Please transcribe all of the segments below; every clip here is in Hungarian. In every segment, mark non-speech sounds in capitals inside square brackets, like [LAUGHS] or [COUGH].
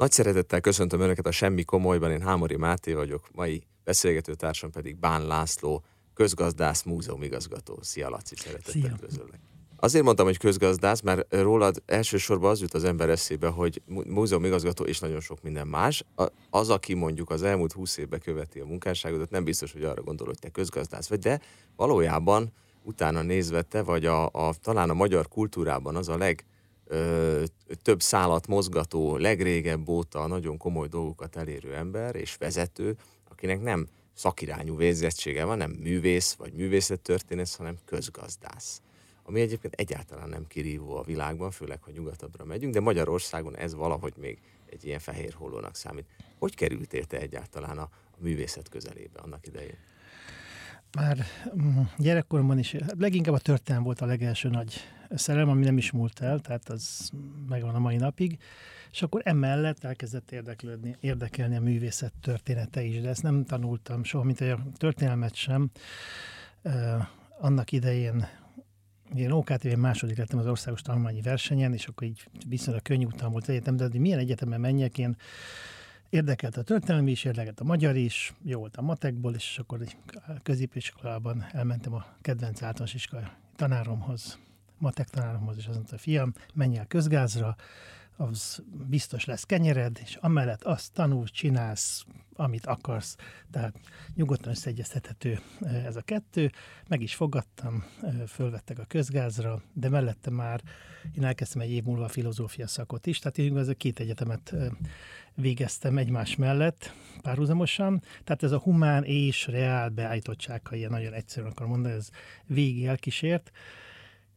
Nagy szeretettel köszöntöm Önöket a Semmi Komolyban, én Hámori Máté vagyok, mai beszélgetőtársam pedig Bán László, közgazdász, múzeumigazgató. Szia Laci, szeretettel közöllek. Azért mondtam, hogy közgazdász, mert rólad elsősorban az jut az ember eszébe, hogy múzeumigazgató és nagyon sok minden más. Az, aki mondjuk az elmúlt húsz évben követi a munkásságodat, nem biztos, hogy arra gondol, hogy te közgazdász vagy, de valójában utána nézve te vagy a, a talán a magyar kultúrában az a leg több szállat mozgató, legrégebb óta nagyon komoly dolgokat elérő ember és vezető, akinek nem szakirányú végzettsége van, nem művész vagy művészettörténész, hanem közgazdász. Ami egyébként egyáltalán nem kirívó a világban, főleg, ha nyugatabbra megyünk, de Magyarországon ez valahogy még egy ilyen fehér hollónak számít. Hogy kerültél te egyáltalán a, a művészet közelébe annak idején? Már mm, gyerekkoromban is, leginkább a történelem volt a legelső nagy szerelem, ami nem is múlt el, tehát az megvan a mai napig, és akkor emellett elkezdett érdeklődni, érdekelni a művészet története is, de ezt nem tanultam soha, mint a történelmet sem. Annak idején én OKTV második lettem az országos tanulmányi versenyen, és akkor így viszonylag könnyű utam volt egyetem, de hogy milyen egyetemen menjek, én Érdekelt a történelmi is, érdekelt a magyar is, jó volt a matekból, és akkor középiskolában elmentem a kedvenc általános iskolai tanáromhoz, matek tanáromhoz, és azt mondta, fiam, menj el közgázra, az biztos lesz kenyered, és amellett azt tanulsz, csinálsz, amit akarsz. Tehát nyugodtan összeegyeztethető ez a kettő. Meg is fogadtam, fölvettek a közgázra, de mellette már én elkezdtem egy év múlva a filozófia szakot is, tehát én a két egyetemet végeztem egymás mellett párhuzamosan. Tehát ez a humán és reál beállítottság, ha ilyen nagyon egyszerűen akar mondani, ez végig elkísért.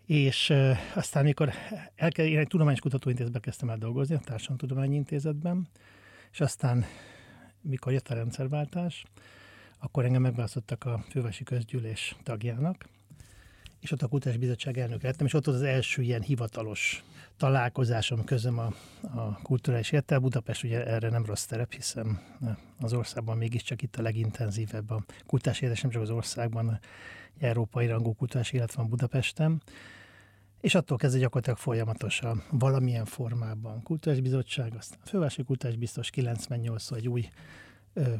És aztán, mikor elke, én egy tudományos kutatóintézetben kezdtem el dolgozni, a Társadalomtudományi Intézetben, és aztán, mikor jött a rendszerváltás, akkor engem megválasztottak a fővárosi közgyűlés tagjának, és ott a Kultúrás Bizottság elnök lettem, és ott az, az első ilyen hivatalos találkozásom közöm a, a kulturális élettel. Budapest ugye erre nem rossz terep, hiszen az országban mégiscsak itt a legintenzívebb a kultúrás élet, nem csak az országban, európai rangú kultúrás élet van Budapesten. És attól kezdve gyakorlatilag folyamatosan valamilyen formában kultúrás bizottság, aztán a fővárosi kultúrás biztos 98 egy új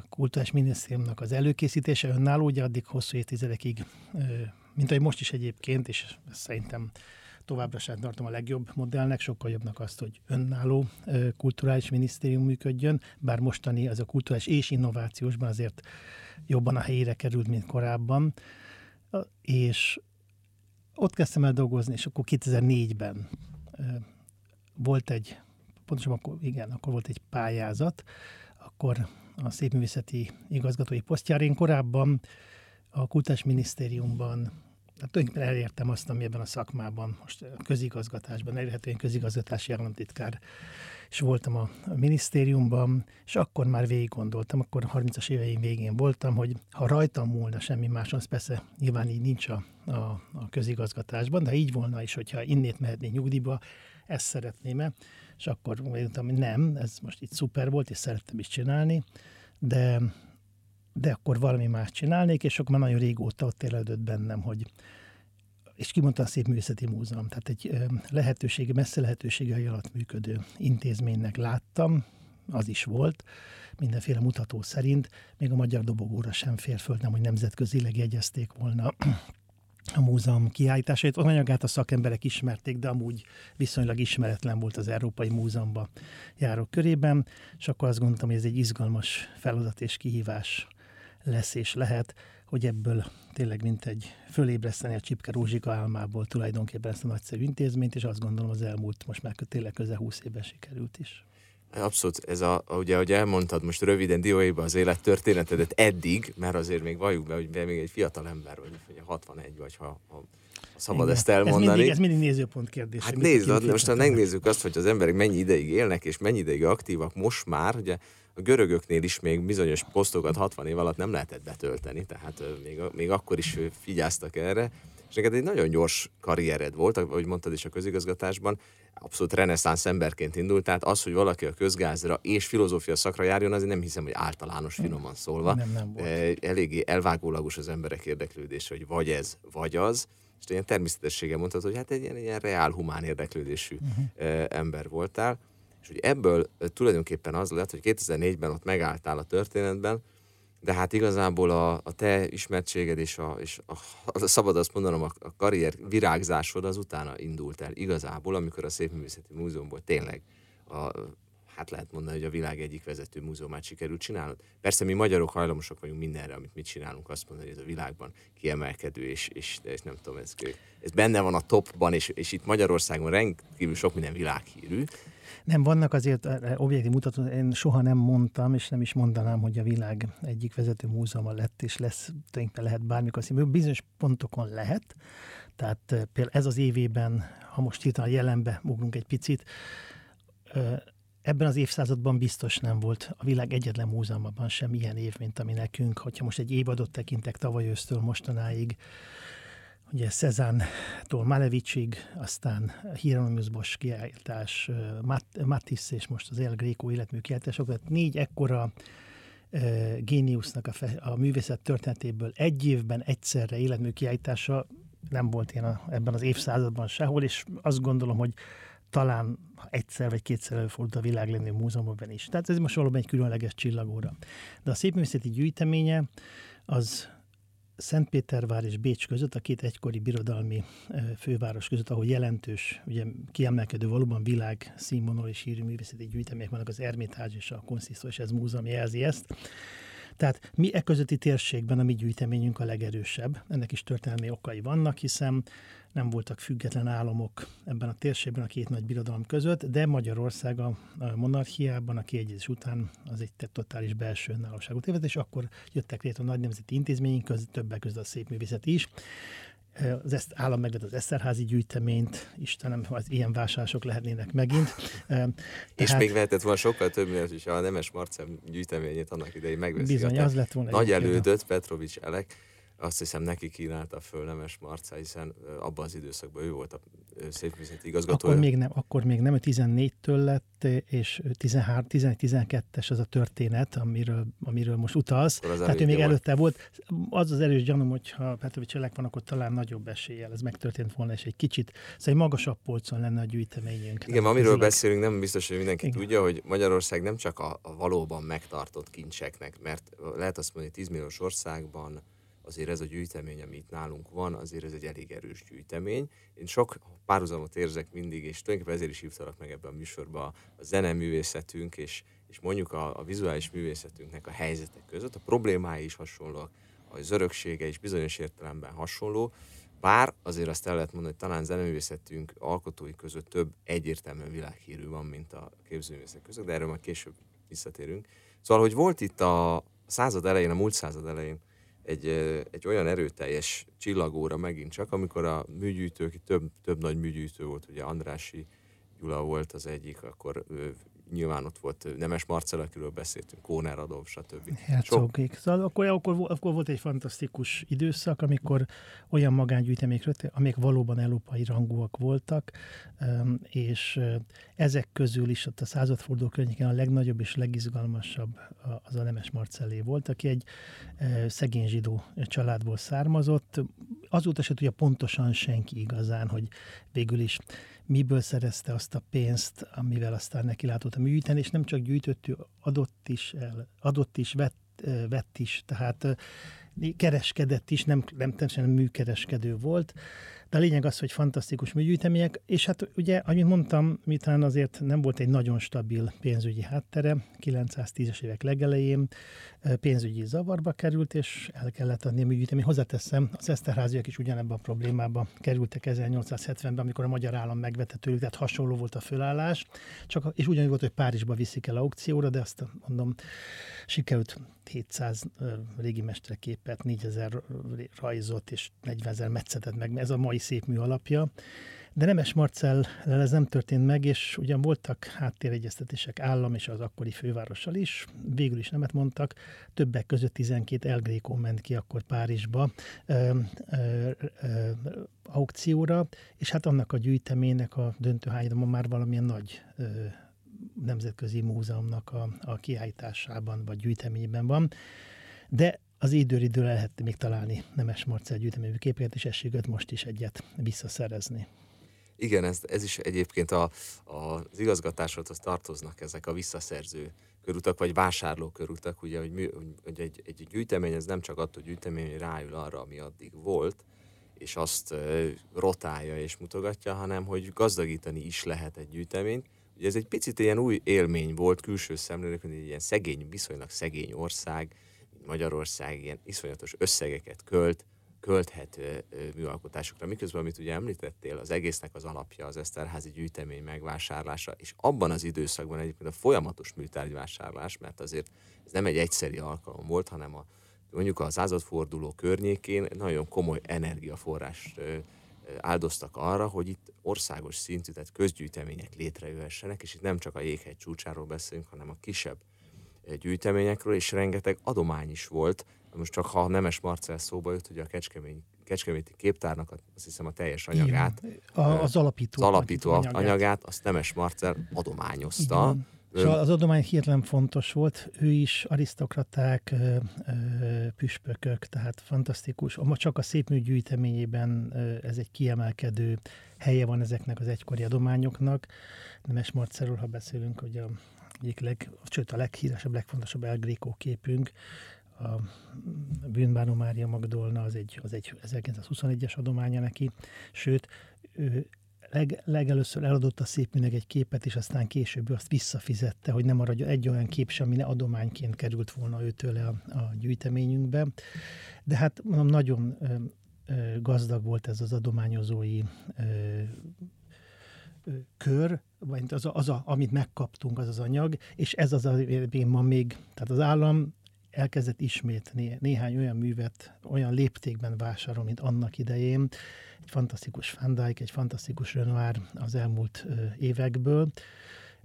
kultúrás minisztériumnak az előkészítése önálló, ugye addig hosszú évtizedekig, mint ahogy most is egyébként, és szerintem továbbra sem tartom a legjobb modellnek, sokkal jobbnak azt, hogy önálló kulturális minisztérium működjön, bár mostani az a kulturális és innovációsban azért jobban a helyére került, mint korábban. És ott kezdtem el dolgozni, és akkor 2004-ben volt egy, pontosan akkor, igen, akkor volt egy pályázat, akkor a szépművészeti igazgatói posztjára. Én korábban a Minisztériumban tehát tulajdonképpen elértem azt, ami ebben a szakmában, most a közigazgatásban, elérhető én közigazgatási államtitkár és voltam a, minisztériumban, és akkor már végig gondoltam, akkor 30-as éveim végén voltam, hogy ha rajtam múlna semmi más, az persze nyilván így nincs a, a, a közigazgatásban, de így volna is, hogyha innét mehetnék nyugdíjba, ezt szeretném-e, és akkor mondtam, hogy nem, ez most itt szuper volt, és szerettem is csinálni, de de akkor valami más csinálnék, és akkor már nagyon régóta ott élődött bennem, hogy és kimondta a Szép Művészeti Múzeum, tehát egy lehetősége, messze lehetőségei alatt működő intézménynek láttam, az is volt, mindenféle mutató szerint, még a magyar dobogóra sem fér föl, nem, hogy nemzetközileg jegyezték volna a múzeum kiállításait. Az anyagát a szakemberek ismerték, de amúgy viszonylag ismeretlen volt az Európai Múzeumban járok körében, és akkor azt gondoltam, hogy ez egy izgalmas feladat és kihívás lesz és lehet, hogy ebből tényleg mint egy fölébreszteni a Csipke Rózsika álmából tulajdonképpen ezt a nagyszerű intézményt, és azt gondolom az elmúlt most már tényleg közel 20 évben sikerült is. Abszolút, ez a, ugye, ahogy elmondtad most röviden dióéba az élettörténetedet eddig, mert azért még valljuk be, hogy még egy fiatal ember vagy, hogy 61 vagy, ha, ha szabad Igen. ezt elmondani. Ez mindig, ez mindig nézőpont kérdés. Hát nézd, most ha megnézzük azt, hogy az emberek mennyi ideig élnek, és mennyi ideig aktívak most már, ugye a görögöknél is még bizonyos posztokat 60 év alatt nem lehetett betölteni, tehát még, még akkor is figyáztak erre. És neked egy nagyon gyors karriered volt, ahogy mondtad is a közigazgatásban, abszolút reneszánsz emberként indult, tehát az, hogy valaki a közgázra és filozófia szakra járjon, azért nem hiszem, hogy általános finoman szólva. Nem, nem volt. Eléggé elvágólagos az emberek érdeklődése, hogy vagy ez, vagy az. És ilyen természetességgel mondtad, hogy hát egy ilyen, ilyen reál humán érdeklődésű uh-huh. ember voltál És hogy ebből tulajdonképpen az lett, hogy 2004-ben ott megálltál a történetben, de hát igazából a, a te ismertséged és, a, és a, a, szabad azt mondanom, a, a karrier virágzásod az utána indult el igazából, amikor a Szépművészeti Múzeumból tényleg a, hát lehet mondani, hogy a világ egyik vezető múzeumát sikerült csinálnod. Persze mi magyarok hajlamosak vagyunk mindenre, amit mit csinálunk, azt mondani, hogy ez a világban kiemelkedő, és, és, és nem tudom, ez, ez benne van a topban, és, és itt Magyarországon rendkívül sok minden világhírű, nem, vannak azért eh, eh, objektív mutatók, én soha nem mondtam, és nem is mondanám, hogy a világ egyik vezető múzeuma lett, és lesz, tulajdonképpen lehet bármikor színű. Bizonyos pontokon lehet, tehát eh, például ez az évében, ha most itt a jelenbe ugrunk egy picit, ebben az évszázadban biztos nem volt a világ egyetlen múzeumban sem ilyen év, mint ami nekünk. Hogyha most egy évadot tekintek tavaly ősztől mostanáig, ugye Cezántól Malevicsig, aztán Hieronymus Bosch kiállítás, Matisse és most az El Greco életmű kiállítások, tehát négy ekkora uh, géniusznak a, fe, a művészet történetéből egy évben egyszerre életmű kiállítása nem volt én a, ebben az évszázadban sehol, és azt gondolom, hogy talán egyszer vagy kétszer előfordult a világ lenni múzeumban is. Tehát ez most valóban egy különleges csillagóra. De a szépművészeti gyűjteménye az Szentpétervár és Bécs között, a két egykori birodalmi főváros között, ahol jelentős, ugye kiemelkedő valóban világ színvonal és hírű művészeti gyűjtemények vannak, az Ermitage és a Konszisztó, és ez múzeum jelzi ezt. Tehát mi e közötti térségben a mi gyűjteményünk a legerősebb. Ennek is történelmi okai vannak, hiszen nem voltak független államok ebben a térségben a két nagy birodalom között, de Magyarország a monarchiában a kiegyezés után az egy totális belső önállóságot évet, és akkor jöttek létre a nagy nemzeti intézményünk, között, többek között a szép művészet is, az ezt, állam megvett az Eszterházi gyűjteményt, Istenem, az ilyen vásárlások lehetnének megint. Tehát, és még vehetett volna sokkal több, mint is a Nemes Marcem gyűjteményét annak idején megveszik. Bizony, az lett volna. Nagy elődött, Petrovics Elek, azt hiszem neki kínálta föl Nemes Marca, hiszen abban az időszakban ő volt a szépművészeti igazgatója. Akkor még nem, akkor még nem, 14-től lett, és 13, 11-12-es az a történet, amiről, amiről most utalsz. Tehát ő még volt. előtte volt. Az az erős gyanúm, hogyha Petrovics Elek van, akkor talán nagyobb eséllyel ez megtörtént volna, és egy kicsit, szóval egy magasabb polcon lenne a gyűjteményünk. Igen, amiről beszélünk, nem biztos, hogy mindenki Igen. tudja, hogy Magyarország nem csak a, a valóban megtartott kincseknek, mert lehet azt mondani, 10 milliós országban azért ez a gyűjtemény, ami itt nálunk van, azért ez egy elég erős gyűjtemény. Én sok párhuzamot érzek mindig, és tulajdonképpen ezért is hívtalak meg ebben a műsorban a zeneművészetünk, és, és mondjuk a, a vizuális művészetünknek a helyzetek között. A problémái is hasonlóak, az öröksége is bizonyos értelemben hasonló, bár azért azt el lehet mondani, hogy talán zeneművészetünk alkotói között több egyértelműen világhírű van, mint a képzőművészek között, de erről majd később visszatérünk. Szóval, hogy volt itt a század elején, a múlt század elején egy, egy olyan erőteljes csillagóra megint csak, amikor a műgyűjtők, több, több nagy műgyűjtő volt, ugye Andrási Gyula volt az egyik, akkor nyilván ott volt Nemes Marcel, akiről beszéltünk, Kóner Adolf, stb. Herzogék. Szóval akkor, akkor, akkor volt egy fantasztikus időszak, amikor olyan magángyűjtemények amik valóban európai rangúak voltak, és ezek közül is ott a századforduló környéken a legnagyobb és legizgalmasabb az a Nemes Marcellé volt, aki egy szegény zsidó családból származott. Azóta se tudja pontosan senki igazán, hogy végül is miből szerezte azt a pénzt, amivel aztán neki látott a műgyűjteni, és nem csak gyűjtött, adott is, el, adott is, vett, vett is, tehát kereskedett is, nem, nem teljesen műkereskedő volt, de a lényeg az, hogy fantasztikus műgyűjtemények, és hát ugye, amit mondtam, miután azért nem volt egy nagyon stabil pénzügyi háttere, 910-es évek legelején pénzügyi zavarba került, és el kellett adni a műgyűjteményt. Hozzáteszem, az Eszterháziak is ugyanebben a problémába kerültek 1870-ben, amikor a magyar állam megvette tőlük, tehát hasonló volt a fölállás, csak, és ugyanúgy volt, hogy Párizsba viszik el aukcióra, de azt mondom, sikerült 700 régi mesterképet, 4000 rajzot és 40 ezer metszetet meg. Ez a mai szép mű alapja. De Nemes Marcell ez nem történt meg, és ugyan voltak háttéregyeztetések állam és az akkori fővárossal is, végül is nemet mondtak, többek között 12 El ment ki akkor Párizsba ö, ö, ö, aukcióra, és hát annak a gyűjteménynek a döntőhányadoma már valamilyen nagy ö, nemzetközi múzeumnak a, a kiállításában vagy gyűjteményben van. De az időről lehet még találni Nemes Marcel gyűjteményű képeket, és ességet most is egyet visszaszerezni. Igen, ez, ez is egyébként a, a, az igazgatáshoz tartoznak ezek a visszaszerző körutak, vagy vásárló körutak, ugye, hogy, mű, hogy egy, egy gyűjtemény, ez nem csak attól gyűjtemény, hogy ráül arra, ami addig volt, és azt rotálja és mutogatja, hanem hogy gazdagítani is lehet egy gyűjteményt. Ugye ez egy picit ilyen új élmény volt külső szemlélők, hogy egy ilyen szegény, viszonylag szegény ország, Magyarország ilyen iszonyatos összegeket költ, költhet műalkotásokra. Miközben, amit ugye említettél, az egésznek az alapja az Eszterházi gyűjtemény megvásárlása, és abban az időszakban egyébként a folyamatos műtárgyvásárlás, mert azért ez nem egy egyszeri alkalom volt, hanem a, mondjuk a századforduló környékén nagyon komoly energiaforrást áldoztak arra, hogy itt országos szintű, tehát közgyűjtemények létrejöhessenek, és itt nem csak a jéghegy csúcsáról beszélünk, hanem a kisebb gyűjteményekről, és rengeteg adomány is volt. Most csak ha Nemes Marcel szóba jött, hogy a Kecskemény, Kecskeméti képtárnak azt hiszem a teljes anyagát, Igen. A, az alapító, az alapító anyagát. anyagát, azt Nemes Marcel adományozta. Igen. És az adomány hihetetlen fontos volt, ő is arisztokraták, püspökök, tehát fantasztikus. Ma csak a szépmű gyűjteményében ez egy kiemelkedő helye van ezeknek az egykori adományoknak. Nemes Marcelről, ha beszélünk, hogy a egyik leg, sőt a leghíresebb, legfontosabb El Greco képünk, a Bűnbánó Mária Magdolna, az egy, az egy 1921-es adománya neki, sőt, ő leg, legelőször eladott a szépműnek egy képet, és aztán később azt visszafizette, hogy nem maradjon egy olyan kép sem, ami adományként került volna őtől a, a gyűjteményünkbe. De hát mondom, nagyon ö, ö, gazdag volt ez az adományozói ö, kör, vagy az, a, az a, amit megkaptunk, az az anyag, és ez az, ami ma még, tehát az állam elkezdett ismét né, néhány olyan művet olyan léptékben vásárol, mint annak idején. Egy fantasztikus Van egy fantasztikus Renoir az elmúlt ö, évekből,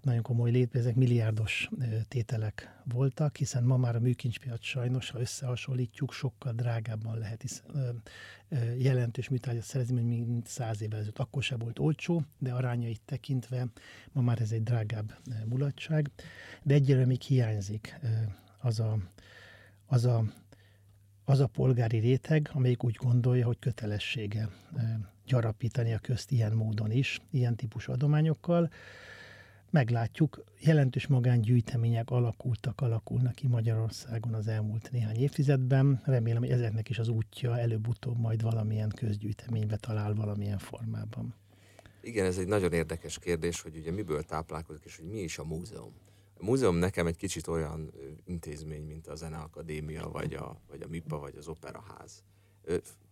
nagyon komoly létbe, ezek milliárdos tételek voltak, hiszen ma már a műkincspiac sajnos, ha összehasonlítjuk, sokkal drágábban lehet is, ö, ö, jelentős műtárgyat szerezni, mint száz évvel ezelőtt. Akkor se volt olcsó, de arányait tekintve ma már ez egy drágább mulatság. De egyre még hiányzik az a, az a az a polgári réteg, amelyik úgy gondolja, hogy kötelessége gyarapítani a közt ilyen módon is, ilyen típusú adományokkal meglátjuk, jelentős magángyűjtemények alakultak, alakulnak ki Magyarországon az elmúlt néhány évtizedben. Remélem, hogy ezeknek is az útja előbb-utóbb majd valamilyen közgyűjteménybe talál valamilyen formában. Igen, ez egy nagyon érdekes kérdés, hogy ugye miből táplálkozik, és hogy mi is a múzeum. A múzeum nekem egy kicsit olyan intézmény, mint a Zeneakadémia, vagy a, vagy a MIPA, vagy az Operaház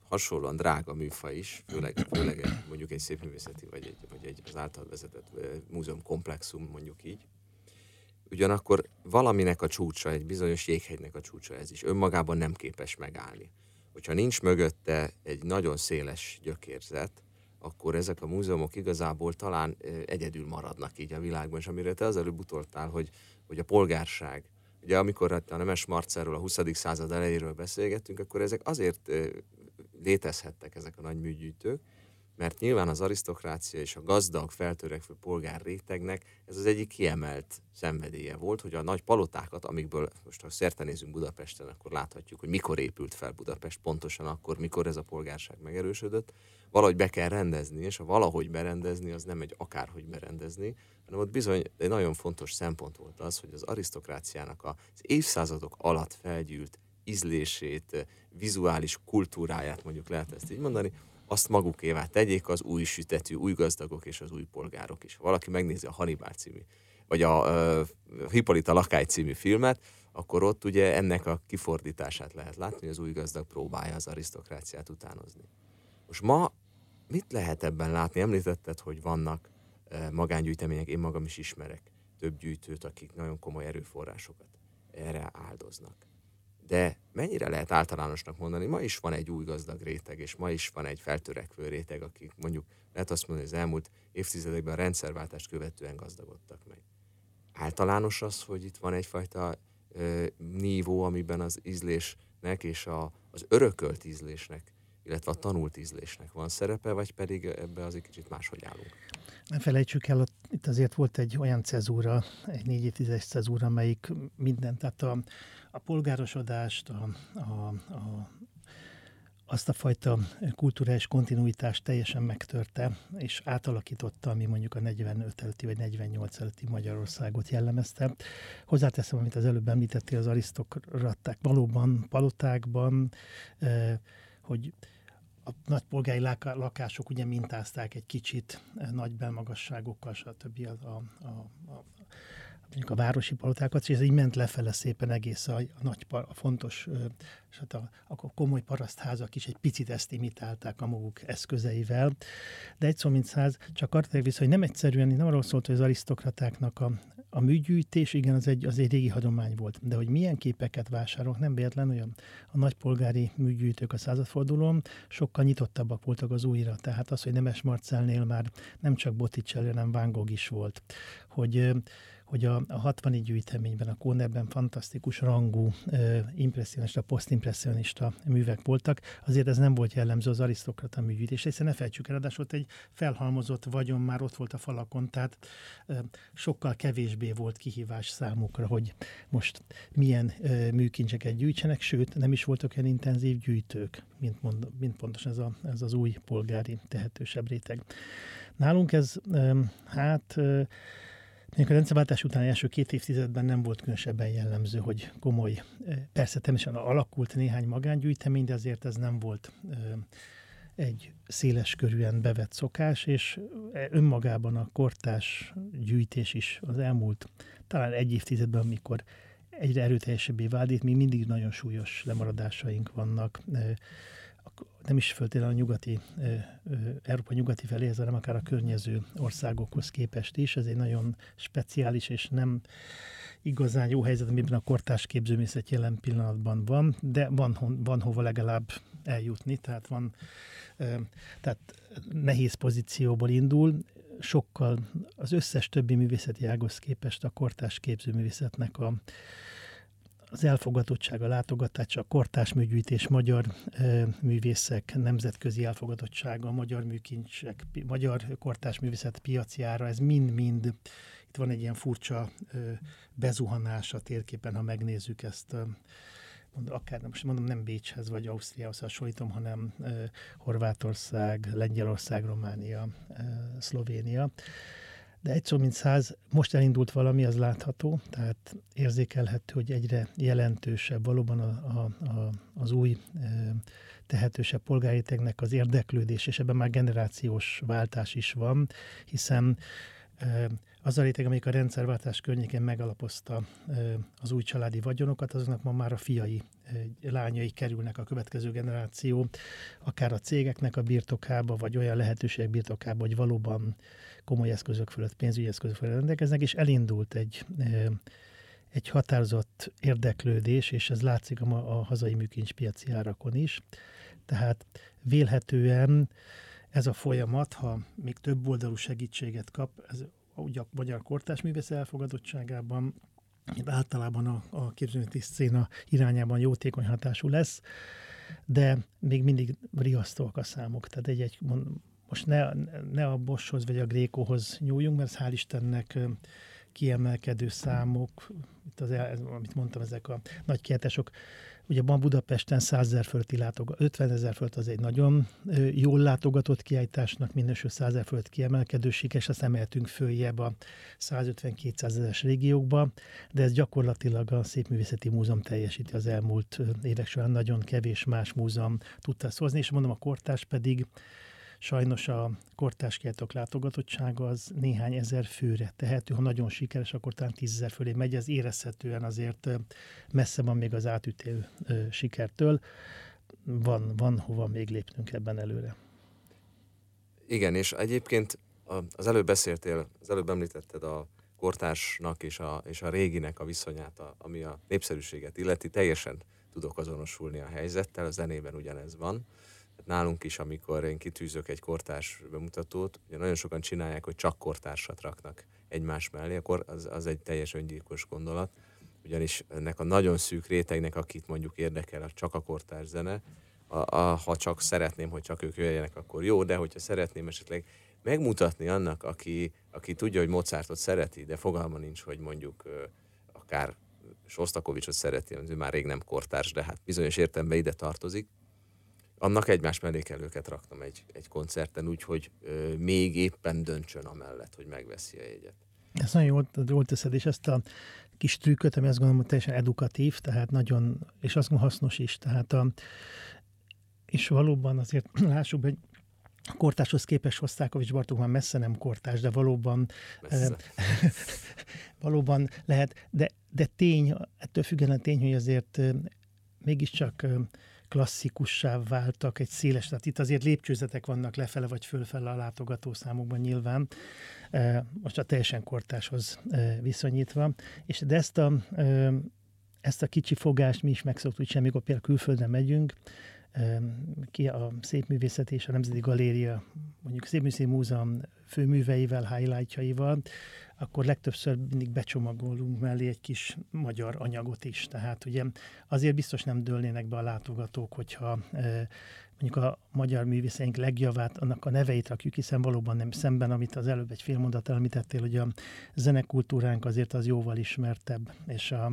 hasonlóan drága műfaj is, főleg, főleg mondjuk egy szépművészeti, vagy egy, vagy egy az által vezetett múzeum komplexum, mondjuk így. Ugyanakkor valaminek a csúcsa, egy bizonyos jéghegynek a csúcsa ez is, önmagában nem képes megállni. Hogyha nincs mögötte egy nagyon széles gyökérzet, akkor ezek a múzeumok igazából talán egyedül maradnak így a világban, és amire te az előbb utoltál, hogy, hogy a polgárság, Ugye amikor a Nemes Marcelről, a 20. század elejéről beszélgettünk, akkor ezek azért létezhettek ezek a nagy műgyűjtők, mert nyilván az arisztokrácia és a gazdag, feltörekvő polgár rétegnek ez az egyik kiemelt szenvedélye volt, hogy a nagy palotákat, amikből most ha szerte nézünk Budapesten, akkor láthatjuk, hogy mikor épült fel Budapest, pontosan akkor, mikor ez a polgárság megerősödött, valahogy be kell rendezni, és a valahogy berendezni, az nem egy akárhogy berendezni, hanem ott bizony egy nagyon fontos szempont volt az, hogy az arisztokráciának az évszázadok alatt felgyűlt ízlését, vizuális kultúráját, mondjuk lehet ezt így mondani, azt magukévá tegyék az új sütetű, új gazdagok és az új polgárok is. Ha valaki megnézi a Hannibal című, vagy a uh, Hippolyta Lakály című filmet, akkor ott ugye ennek a kifordítását lehet látni, hogy az új gazdag próbálja az arisztokráciát utánozni. Most ma mit lehet ebben látni? Említetted, hogy vannak uh, magángyűjtemények, én magam is ismerek több gyűjtőt, akik nagyon komoly erőforrásokat erre áldoznak. De mennyire lehet általánosnak mondani, ma is van egy új gazdag réteg, és ma is van egy feltörekvő réteg, akik mondjuk lehet azt mondani, hogy az elmúlt évtizedekben a rendszerváltást követően gazdagodtak meg. Általános az, hogy itt van egyfajta ö, nívó, amiben az ízlésnek és a, az örökölt ízlésnek, illetve a tanult ízlésnek van szerepe, vagy pedig ebbe az egy kicsit máshogy állunk? Ne felejtsük el, itt azért volt egy olyan cezúra, egy négy tízes cezúra, amelyik minden, tehát a, a polgárosodást, a, a, a, azt a fajta kulturális kontinuitást teljesen megtörte, és átalakította, ami mondjuk a 45 előtti vagy 48 előtti Magyarországot jellemezte. Hozzáteszem, amit az előbb említettél, az arisztokraták valóban palotákban, hogy a nagypolgári lakások ugye mintázták egy kicsit nagy belmagasságokkal, stb. A, a, a, mondjuk a városi palotákat, és ez így ment lefele szépen egész a, a nagy, a fontos, és hát a, a komoly parasztházak is egy picit ezt imitálták a maguk eszközeivel. De egy szó mint száz, csak arra vissza, hogy nem egyszerűen, nem arról szólt, hogy az arisztokratáknak a, a műgyűjtés, igen, az egy, az egy régi hagyomány volt, de hogy milyen képeket vásárolnak, nem véletlen, hogy a, a nagypolgári műgyűjtők a századfordulón sokkal nyitottabbak voltak az újra. Tehát az, hogy Nemes Marcelnél már nem csak Botticelli, hanem Van Gogh is volt. Hogy hogy a, a 60 gyűjteményben, a Kónerben fantasztikus rangú impressionista, posztimpressionista művek voltak, azért ez nem volt jellemző az arisztokrata műgyűjtés, hiszen ne felejtsük el, ráadásul egy felhalmozott vagyon már ott volt a falakon, tehát ö, sokkal kevésbé volt kihívás számukra, hogy most milyen ö, műkincseket gyűjtsenek, sőt, nem is voltak olyan intenzív gyűjtők, mint, mond, mint pontosan ez, a, ez az új polgári tehetősebb réteg. Nálunk ez, ö, hát ö, Mondjuk a rendszerváltás után első két évtizedben nem volt különösebben jellemző, hogy komoly, persze természetesen alakult néhány magángyűjtemény, de azért ez nem volt egy széles körűen bevett szokás, és önmagában a kortás gyűjtés is az elmúlt talán egy évtizedben, amikor egyre erőteljesebbé vált, itt még mindig nagyon súlyos lemaradásaink vannak nem is föltétlenül a nyugati, Európa nyugati felé, hanem akár a környező országokhoz képest is. Ez egy nagyon speciális és nem igazán jó helyzet, amiben a kortás képzőművészet jelen pillanatban van, de van, van hova legalább eljutni, tehát van, tehát nehéz pozícióból indul, sokkal az összes többi művészeti ághoz képest a kortás képzőművészetnek a az elfogadottság, a látogatás, a kortás műgyűjtés, magyar e, művészek nemzetközi elfogadottsága, magyar műkincsek, magyar kortás művészet piacjára, ez mind-mind, itt van egy ilyen furcsa e, bezuhanás a térképen, ha megnézzük ezt, mondom, akár most mondom nem Bécshez vagy Ausztriához hasonlítom, hanem e, Horvátország, Lengyelország, Románia, e, Szlovénia de egy szó mint száz, most elindult valami, az látható, tehát érzékelhető, hogy egyre jelentősebb valóban a, a, a, az új tehetősebb polgáritegnek az érdeklődés, és ebben már generációs váltás is van, hiszen az a réteg, amelyik a rendszerváltás környékén megalapozta az új családi vagyonokat, azoknak ma már a fiai, lányai kerülnek a következő generáció, akár a cégeknek a birtokába, vagy olyan lehetőségek birtokába, hogy valóban komoly eszközök fölött, pénzügyi eszközök fölött rendelkeznek, és elindult egy, egy határozott érdeklődés, és ez látszik a, a hazai műkincspiaci árakon is. Tehát vélhetően ez a folyamat, ha még több oldalú segítséget kap, ez ugye a magyar kortás művész elfogadottságában általában a, a képzőművészeti széna irányában jótékony hatású lesz, de még mindig riasztóak a számok. Tehát egy, egy most ne, ne a Boschhoz vagy a Grékohoz nyúljunk, mert hál' Istennek kiemelkedő számok, itt az, amit mondtam, ezek a nagy kiáltások, ugye van Budapesten 100 ezer fölötti látogató, 50 ezer fölött az egy nagyon jól látogatott kiállításnak minősül 100 ezer fölött kiemelkedő és azt emeltünk följebb a 150-200 ezeres régiókba, de ez gyakorlatilag a Szépművészeti Múzeum teljesíti az elmúlt évek során, nagyon kevés más múzeum tudta ezt hozni, és mondom, a kortás pedig Sajnos a kortás kiáltók látogatottsága az néhány ezer főre tehető. Ha nagyon sikeres, akkor talán tízezer fölé megy. Ez érezhetően azért messze van még az átütő sikertől. Van, van hova még lépnünk ebben előre. Igen, és egyébként az előbb beszéltél, az előbb említetted a kortársnak és a, és a réginek a viszonyát, a, ami a népszerűséget illeti, teljesen tudok azonosulni a helyzettel, a zenében ugyanez van nálunk is, amikor én kitűzök egy kortárs bemutatót, ugye nagyon sokan csinálják, hogy csak kortársat raknak egymás mellé, akkor az, az egy teljes öngyilkos gondolat, ugyanis ennek a nagyon szűk rétegnek, akit mondjuk érdekel a csak a kortárs zene, a, a, ha csak szeretném, hogy csak ők jöjjenek, akkor jó, de hogyha szeretném esetleg megmutatni annak, aki, aki tudja, hogy Mozartot szereti, de fogalma nincs, hogy mondjuk akár Sostakovicsot szereti, ő már rég nem kortárs, de hát bizonyos értelemben ide tartozik, annak egymás mellékelőket raktam egy, egy koncerten, úgyhogy még éppen döntsön amellett, hogy megveszi a jegyet. Ez nagyon jól, jól teszed, és ezt a kis trükköt, ami azt gondolom, teljesen edukatív, tehát nagyon, és azt gondolom hasznos is. Tehát a, és valóban azért [CLEARS THROAT] lássuk, hogy a kortáshoz képest Hosszákovics Bartók már messze nem kortás, de valóban eh, [LAUGHS] valóban lehet, de, de tény, ettől függetlenül tény, hogy azért mégiscsak klasszikussá váltak egy széles, tehát itt azért lépcsőzetek vannak lefele vagy fölfele a látogatószámokban nyilván, most a teljesen kortáshoz viszonyítva, és de ezt a, ezt a kicsi fogást mi is megszoktuk, hogy amikor például külföldre megyünk, ki a Szépművészet és a Nemzeti Galéria, mondjuk Szépművészeti Múzeum főműveivel, highlightjaival, akkor legtöbbször mindig becsomagolunk mellé egy kis magyar anyagot is. Tehát ugye azért biztos nem dőlnének be a látogatók, hogyha mondjuk a magyar művészeink legjavát, annak a neveit rakjuk, hiszen valóban nem szemben, amit az előbb egy fél mondat említettél, hogy a zenekultúránk azért az jóval ismertebb, és a,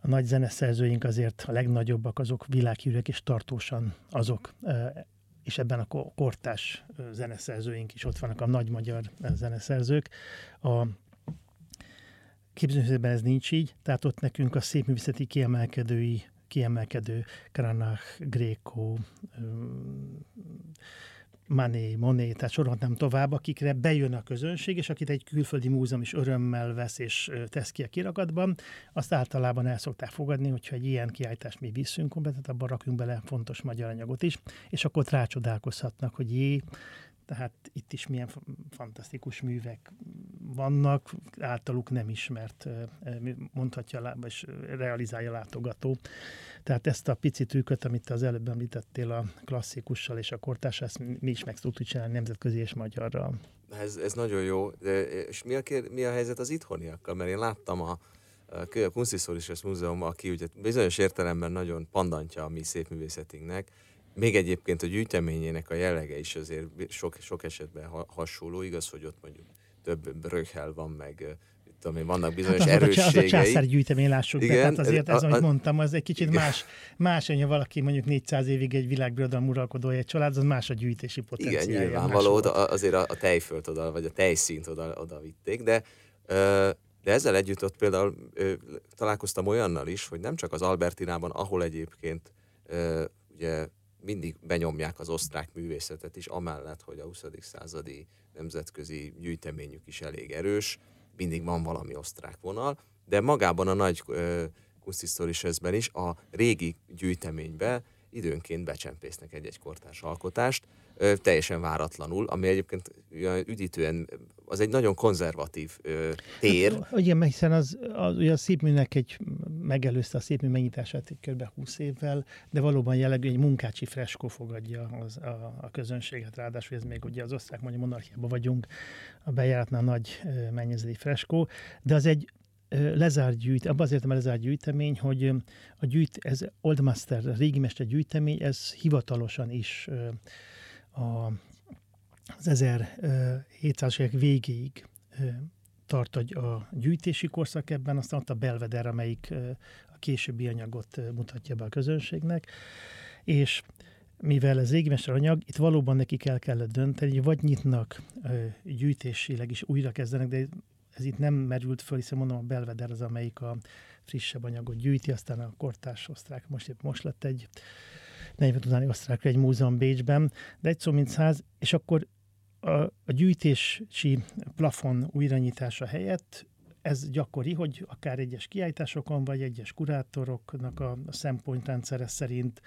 a nagy zeneszerzőink azért a legnagyobbak, azok világhírűek és tartósan azok és ebben a kortás zeneszerzőink is ott vannak, a nagy magyar zeneszerzők. A képzőművészetben ez nincs így, tehát ott nekünk a szépművészeti kiemelkedői, kiemelkedő Kranach, Gréko, Mané, Moné, tehát sorolhatnám tovább, akikre bejön a közönség, és akit egy külföldi múzeum is örömmel vesz és tesz ki a kirakatban, azt általában el szokták fogadni, hogyha egy ilyen kiállítást mi viszünk, tehát abban rakjunk bele fontos magyar anyagot is, és akkor rácsodálkozhatnak, hogy jé, tehát itt is milyen fantasztikus művek vannak, általuk nem ismert, mondhatja, vagy realizálja látogató. Tehát ezt a pici trükköt, amit az előbb említettél a klasszikussal és a kortás, ezt mi is meg tudtuk csinálni nemzetközi és magyarral. Ez, ez nagyon jó. De, és mi a, kér, mi a helyzet az itthoniakkal? Mert én láttam a, a Kunsthistorisches Múzeum, aki ugye bizonyos értelemben nagyon pandantja a mi szépművészetinknek, még egyébként a gyűjteményének a jellege is azért sok, sok esetben hasonló, igaz, hogy ott mondjuk több bröghel van, meg tudom én, vannak bizonyos hát az erősségei. Az a császár gyűjtemény, lássuk Igen, be, tehát azért ez, a, amit mondtam, az egy kicsit igen. más, más, hogy valaki mondjuk 400 évig egy világbirodalom uralkodója egy család, az más a gyűjtési potenciálja. Igen, nyilvánvaló, oda, azért a, a tejfölt oda, vagy a tejszínt oda, oda vitték, de de ezzel együtt ott például találkoztam olyannal is, hogy nem csak az Albertinában, ahol egyébként ugye mindig benyomják az osztrák művészetet is, amellett, hogy a 20. századi nemzetközi gyűjteményük is elég erős, mindig van valami osztrák vonal, de magában a nagy Kunsthistorisesben is a régi gyűjteménybe időnként becsempésznek egy-egy kortárs alkotást, teljesen váratlanul, ami egyébként üdítően, az egy nagyon konzervatív ö, tér. Hát, igen, hiszen az, az, ugye a szépműnek egy, megelőzte a szépmű megnyitását egy kb. 20 évvel, de valóban jellegű egy munkácsi freskó fogadja az, a, a közönséget, ráadásul ez még ugye az osztrák mondja monarchiában vagyunk, a bejáratnál nagy mennyezeti freskó, de az egy lezárt gyűjt, abban azért a lezárt gyűjtemény, hogy a gyűjt, ez Old Master, a régi mester gyűjtemény, ez hivatalosan is a, az 1700-as évek végéig tart a gyűjtési korszak ebben, aztán ott a Belveder, amelyik a későbbi anyagot mutatja be a közönségnek, és mivel ez égmester anyag, itt valóban nekik el kellett dönteni, hogy vagy nyitnak gyűjtésileg is újra kezdenek, de ez itt nem merült föl, hiszen mondom, a Belveder az, amelyik a frissebb anyagot gyűjti, aztán a kortás osztrák, most épp most lett egy 40 utáni osztrák egy múzeum Bécsben, de egy szó mint száz, és akkor a, a gyűjtési plafon újranyitása helyett ez gyakori, hogy akár egyes kiállításokon, vagy egyes kurátoroknak a szempontrendszere szerint,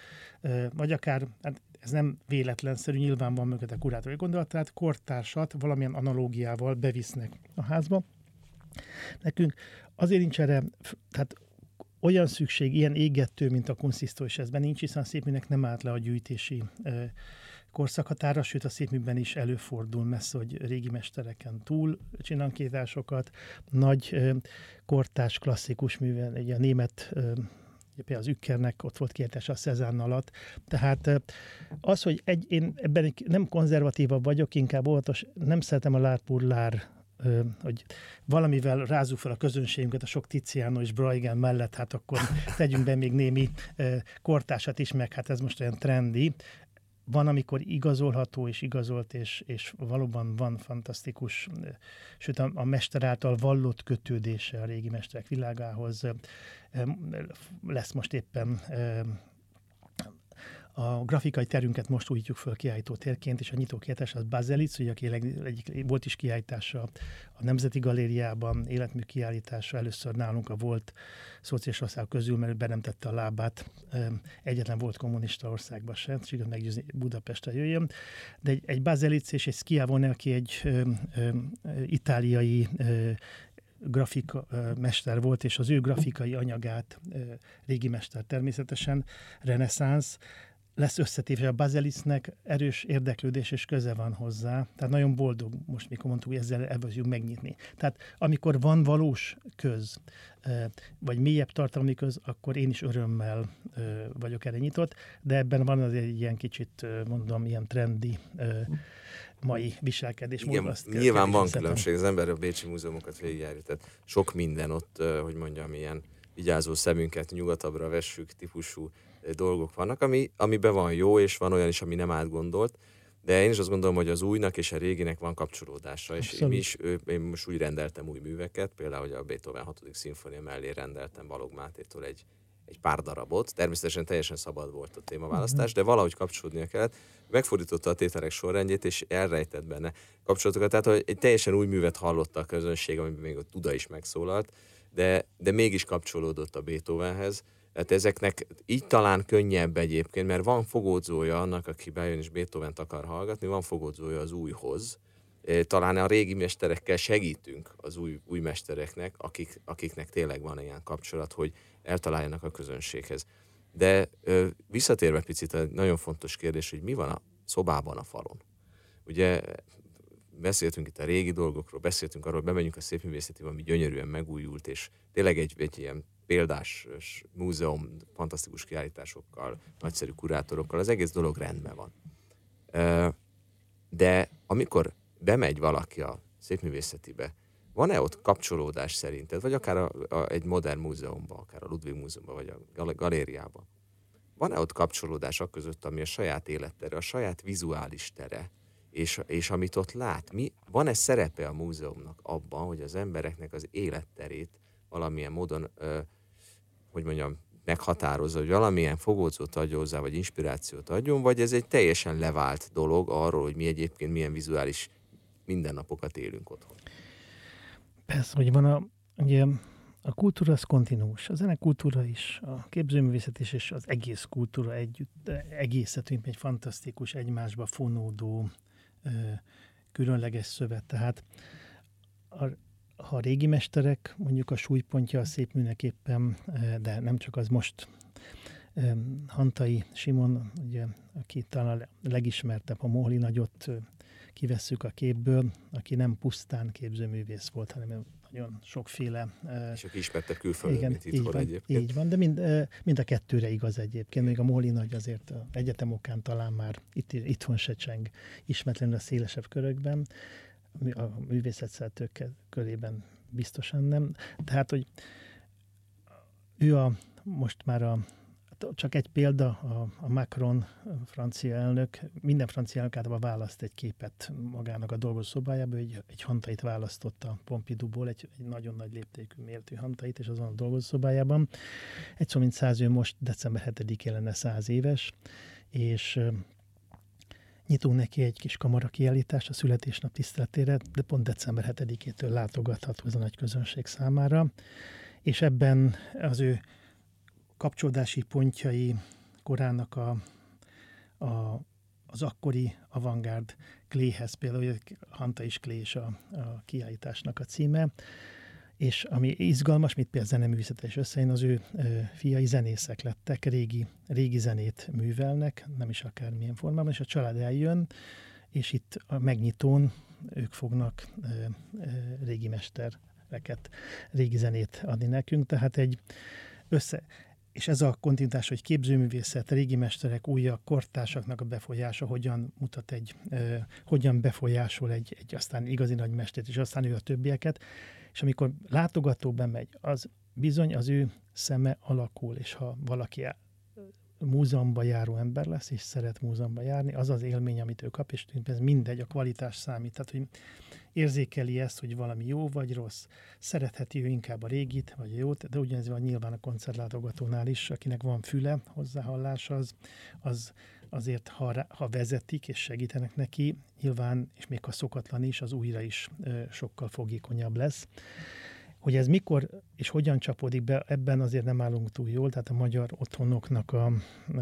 vagy akár, hát ez nem véletlenszerű, nyilván van mögött a kurátori gondolat, tehát kortársat valamilyen analógiával bevisznek a házba. Nekünk azért nincs erre, tehát olyan szükség, ilyen égető, mint a konszisztó, és ezben nincs, hiszen a szépműnek nem állt le a gyűjtési korszakhatára, sőt a szépműben is előfordul messze, hogy régi mestereken túl csinankétásokat, nagy kortás klasszikus művel, egy a német például az Ükkernek ott volt kiértése a Cezanne alatt. Tehát az, hogy egy, én ebben nem konzervatívabb vagyok, inkább óvatos, nem szeretem a lárpurlár hogy valamivel rázzuk fel a közönségünket a sok Tiziano és Bruegel mellett, hát akkor [LAUGHS] tegyünk be még némi kortásat is, meg hát ez most olyan trendi. Van, amikor igazolható és igazolt, és, és valóban van fantasztikus, sőt a, a mester által vallott kötődése a régi mesterek világához. Lesz most éppen a grafikai terünket most újítjuk föl kiállító térként, és a nyitó kiállítás az Bazelic, ugye, aki egyik, volt is kiállítása a Nemzeti Galériában, életmű kiállítása először nálunk a volt szociális ország közül, mert be nem tette a lábát, egyetlen volt kommunista országban sem, sikerült meggyőzni Budapestre jöjjön. De egy, egy Bazelic és egy Schiavone, aki egy ö, ö, itáliai ö, grafika mester volt, és az ő grafikai anyagát, régi mester természetesen, reneszánsz, lesz összetépve. A Bazelisnek erős érdeklődés és köze van hozzá. Tehát nagyon boldog most, mikor mondtuk, hogy ezzel elvözjük megnyitni. Tehát amikor van valós köz, vagy mélyebb tartalmi köz, akkor én is örömmel vagyok erre nyitott, de ebben van azért egy ilyen kicsit, mondom, ilyen trendi mai viselkedés. Igen, azt nyilván van különbség, az ember a Bécsi múzeumokat végigjárja, tehát sok minden ott, hogy mondjam, ilyen vigyázó szemünket nyugatabbra vessük típusú dolgok vannak, ami, amiben van jó, és van olyan is, ami nem átgondolt, de én is azt gondolom, hogy az újnak és a réginek van kapcsolódása, és én is, én most úgy rendeltem új műveket, például hogy a Beethoven 6. szimfonia mellé rendeltem Balog Mátétól egy, egy pár darabot. Természetesen teljesen szabad volt a témaválasztás, uh-huh. de valahogy kapcsolódnia kellett. Megfordította a tételek sorrendjét, és elrejtett benne kapcsolatokat. Tehát, hogy egy teljesen új művet hallotta a közönség, amiben még a Tuda is megszólalt, de, de mégis kapcsolódott a Beethovenhez tehát ezeknek így talán könnyebb egyébként, mert van fogódzója annak, aki bejön és beethoven akar hallgatni, van fogódzója az újhoz. Talán a régi mesterekkel segítünk az új, új mestereknek, akik, akiknek tényleg van ilyen kapcsolat, hogy eltaláljanak a közönséghez. De visszatérve picit a nagyon fontos kérdés, hogy mi van a szobában a falon. Ugye beszéltünk itt a régi dolgokról, beszéltünk arról, bemegyünk a szépművészeti, ami gyönyörűen megújult, és tényleg egy, egy ilyen példás múzeum, fantasztikus kiállításokkal, nagyszerű kurátorokkal, az egész dolog rendben van. De amikor bemegy valaki a szépművészetibe, van-e ott kapcsolódás szerinted, vagy akár a, a, egy modern múzeumban, akár a Ludwig múzeumban, vagy a galériában? Van-e ott kapcsolódás a között, ami a saját élettere, a saját vizuális tere, és, és amit ott lát? Mi, van-e szerepe a múzeumnak abban, hogy az embereknek az életterét valamilyen módon, hogy mondjam, meghatározza, hogy valamilyen fogódzót adjon hozzá, vagy inspirációt adjon, vagy ez egy teljesen levált dolog arról, hogy mi egyébként milyen vizuális mindennapokat élünk otthon. Persze, hogy van a, ugye, a kultúra az kontinús, a zenekultúra is, a képzőművészet is, és az egész kultúra együtt, egészet, egy fantasztikus, egymásba fonódó, különleges szövet. Tehát a, ha a régi mesterek, mondjuk a súlypontja a szép műnek éppen, de nem csak az most, Hantai Simon, ugye, aki talán a legismertebb, a Mohli nagyot kivesszük a képből, aki nem pusztán képzőművész volt, hanem nagyon sokféle... És aki ismertebb külföldön, igen, mint itthon van, egyébként. Így van, de mind, mind a kettőre igaz egyébként. Még a Móli nagy azért a egyetemokán talán már itt, itthon se cseng ismeretlenül a szélesebb körökben, a művészetszertők körében biztosan nem. Tehát, hogy ő a, most már a csak egy példa, a, a Macron a francia elnök, minden francia elnök általában választ egy képet magának a dolgozószobájába, egy, egy hantait választotta Pompidouból, egy, egy nagyon nagy léptékű mértű hantait, és azon a dolgozószobájában. Egy szó mint száz, ő most december 7-én lenne száz éves, és nyitunk neki egy kis kamara kiállítást a születésnap tiszteletére, de pont december 7-től látogatható ez a nagy közönség számára, és ebben az ő kapcsolódási pontjai korának a, a, az akkori avantgárd Kléhez, például Hanta is Klé is a, a kiállításnak a címe, és ami izgalmas, mit például zeneművészete is összejön, az ő ö, fiai zenészek lettek, régi, régi zenét művelnek, nem is akármilyen formában, és a család eljön, és itt a megnyitón ők fognak ö, ö, régi mestereket, régi zenét adni nekünk, tehát egy össze, és ez a kontinuitás, hogy képzőművészet, régi mesterek, újak, kortársaknak a befolyása hogyan mutat egy, uh, hogyan befolyásol egy, egy aztán igazi nagy mestert, és aztán ő a többieket, és amikor látogató bemegy, az bizony az ő szeme alakul, és ha valaki múzeumban járó ember lesz, és szeret múzeumba járni, az az élmény, amit ő kap, és ez mindegy, a kvalitás számít. Tehát, hogy érzékeli ezt, hogy valami jó vagy rossz, szeretheti ő inkább a régit, vagy a jót, de ugyanez van nyilván a koncertlátogatónál is, akinek van füle, hozzáhallás, az, az azért, ha, ha vezetik és segítenek neki, nyilván, és még ha szokatlan is, az újra is sokkal fogékonyabb lesz. Hogy ez mikor és hogyan csapódik be, ebben azért nem állunk túl jól, tehát a magyar otthonoknak a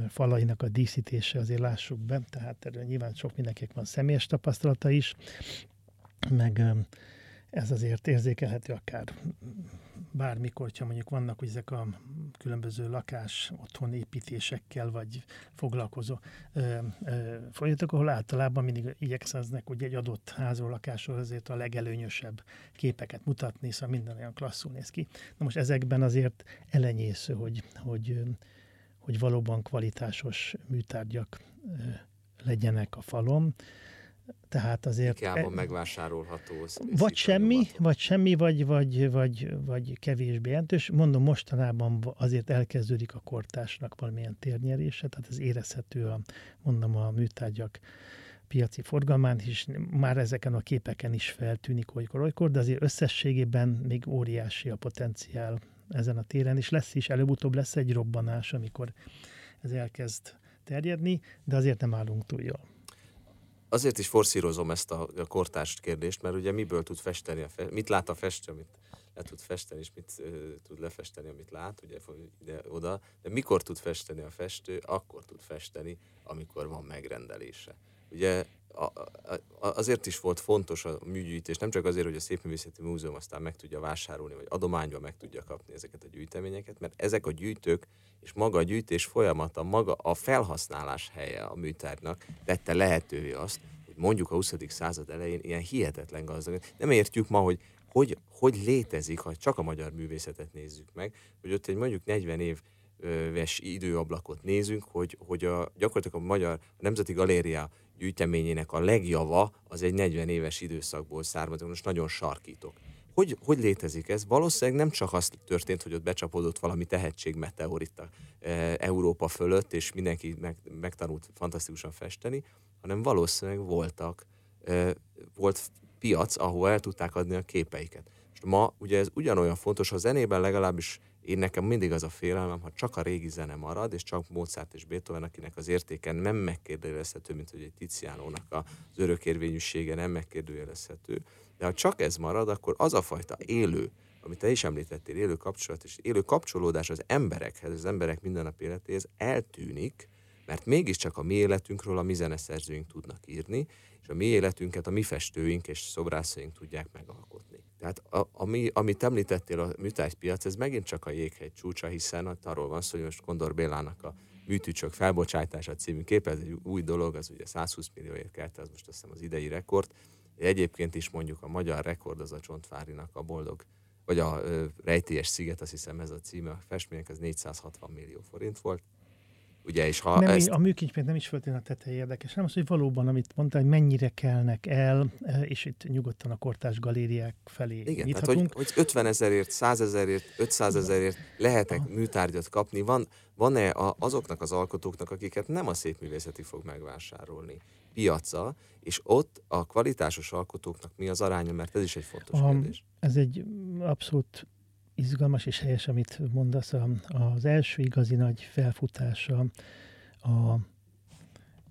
falainak a díszítése azért lássuk be, tehát erről nyilván sok mindenkinek van személyes tapasztalata is, meg ez azért érzékelhető akár bármikor, ha mondjuk vannak ezek a különböző lakás otthon építésekkel, vagy foglalkozó ö, ö, folyamatok, ahol általában mindig igyekszeznek hogy egy adott házról, lakásról azért a legelőnyösebb képeket mutatni, szóval minden olyan klasszul néz ki. Na most ezekben azért elenyésző, hogy, hogy, hogy valóban kvalitásos műtárgyak legyenek a falon, tehát azért... Ikában e, megvásárolható. Vagy semmi, vagy semmi, vagy, vagy, vagy, vagy kevésbé jelentős. Mondom, mostanában azért elkezdődik a kortásnak valamilyen térnyerése, tehát ez érezhető a, mondom, a műtárgyak piaci forgalmán is, már ezeken a képeken is feltűnik olykor-olykor, de azért összességében még óriási a potenciál ezen a téren, és lesz is, előbb-utóbb lesz egy robbanás, amikor ez elkezd terjedni, de azért nem állunk túl jól azért is forszírozom ezt a, a kortárs kérdést, mert ugye miből tud festeni, a fe, mit lát a festő, amit le tud festeni, és mit uh, tud lefesteni, amit lát, ugye ide-oda, de mikor tud festeni a festő, akkor tud festeni, amikor van megrendelése. Ugye azért is volt fontos a műgyűjtés, nem csak azért, hogy a Szépművészeti Múzeum aztán meg tudja vásárolni, vagy adományban meg tudja kapni ezeket a gyűjteményeket, mert ezek a gyűjtők és maga a gyűjtés folyamata, maga a felhasználás helye a műtárnak tette lehetővé azt, hogy mondjuk a 20. század elején ilyen hihetetlen gazdag. Nem értjük ma, hogy hogy, hogy létezik, ha csak a magyar művészetet nézzük meg, hogy ott egy mondjuk 40 év ves időablakot nézünk, hogy, hogy a, gyakorlatilag a Magyar a Nemzeti Galéria gyűjteményének a legjava az egy 40 éves időszakból származik, most nagyon sarkítok. Hogy, hogy létezik ez? Valószínűleg nem csak az történt, hogy ott becsapódott valami tehetségmeteorita e, Európa fölött, és mindenki meg, megtanult fantasztikusan festeni, hanem valószínűleg voltak, e, volt piac, ahol el tudták adni a képeiket. És ma ugye ez ugyanolyan fontos, a zenében legalábbis én nekem mindig az a félelmem, ha csak a régi zene marad, és csak Mozart és Beethoven, akinek az értéken nem megkérdőjelezhető, mint hogy egy Tizianónak az örökérvényűsége nem megkérdőjelezhető, de ha csak ez marad, akkor az a fajta élő, amit te is említettél, élő kapcsolat és élő kapcsolódás az emberekhez, az emberek mindennapi életéhez eltűnik, mert mégiscsak a mi életünkről a mi zeneszerzőink tudnak írni, és a mi életünket a mi festőink és szobrászaink tudják megalkotni. Tehát a, ami, amit említettél, a műtárgypiac, ez megint csak a jéghegy csúcsa, hiszen arról van szó, hogy most Kondor Bélának a műtűcsök felbocsátása című kép, ez egy új dolog, az ugye 120 millióért kelt, ez most azt hiszem az idei rekord. Egyébként is mondjuk a magyar rekord az a Csontvárinak a boldog, vagy a rejtélyes sziget, azt hiszem ez a címe, a festmények, az 460 millió forint volt. Ugye, és ha nem, ezt... A műkincs nem is föltétlenül a tetej érdekes, hanem az, hogy valóban, amit mondta, hogy mennyire kelnek el, e, és itt nyugodtan a kortás galériák felé Igen, nyithatunk. Tehát, hogy, hogy 50 ezerért, 100 ezerért, 500 ezerért lehetek műtárgyat kapni, van, van-e a, azoknak az alkotóknak, akiket nem a szépművészeti fog megvásárolni, piaca, és ott a kvalitásos alkotóknak mi az aránya, mert ez is egy fontos a, kérdés. Ez egy abszolút izgalmas és helyes, amit mondasz. Az első igazi nagy felfutása a,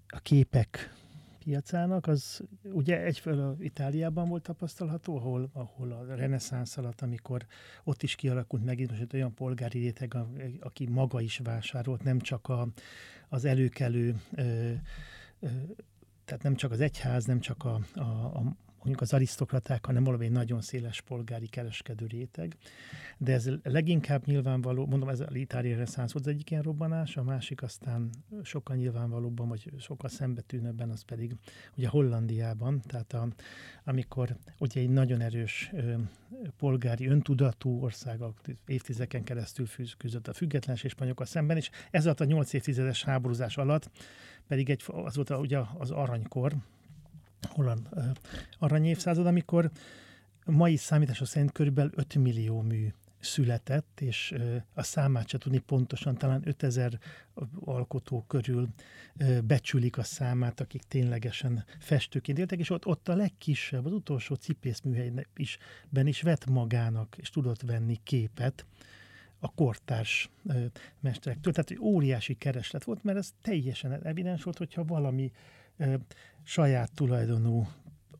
a képek piacának, az ugye egyfelől Itáliában volt tapasztalható, ahol, ahol a reneszánsz alatt, amikor ott is kialakult megint most egy olyan polgári réteg, aki maga is vásárolt, nem csak a, az előkelő, ö, ö, tehát nem csak az egyház, nem csak a, a, a mondjuk az arisztokraták, hanem valami nagyon széles polgári kereskedő réteg. De ez leginkább nyilvánvaló, mondom, ez a litári reneszánsz volt az egyik ilyen robbanás, a másik aztán sokkal nyilvánvalóbban, vagy sokkal szembetűnőbben, az pedig ugye Hollandiában, tehát a, amikor ugye egy nagyon erős ö, polgári öntudatú ország évtizeken keresztül küzdött a függetlenség spanyolokkal szemben, és ez alatt a nyolc évtizedes háborúzás alatt pedig egy, az volt a, ugye az aranykor, holland uh, arany évszázad, amikor mai számítások szerint körülbelül 5 millió mű született, és a számát se tudni pontosan, talán 5000 alkotó körül becsülik a számát, akik ténylegesen festőként éltek, és ott, ott a legkisebb, az utolsó cipészműhelyben is, ben is vett magának, és tudott venni képet a kortárs mesterektől. Tehát egy óriási kereslet volt, mert ez teljesen evidens volt, hogyha valami saját tulajdonú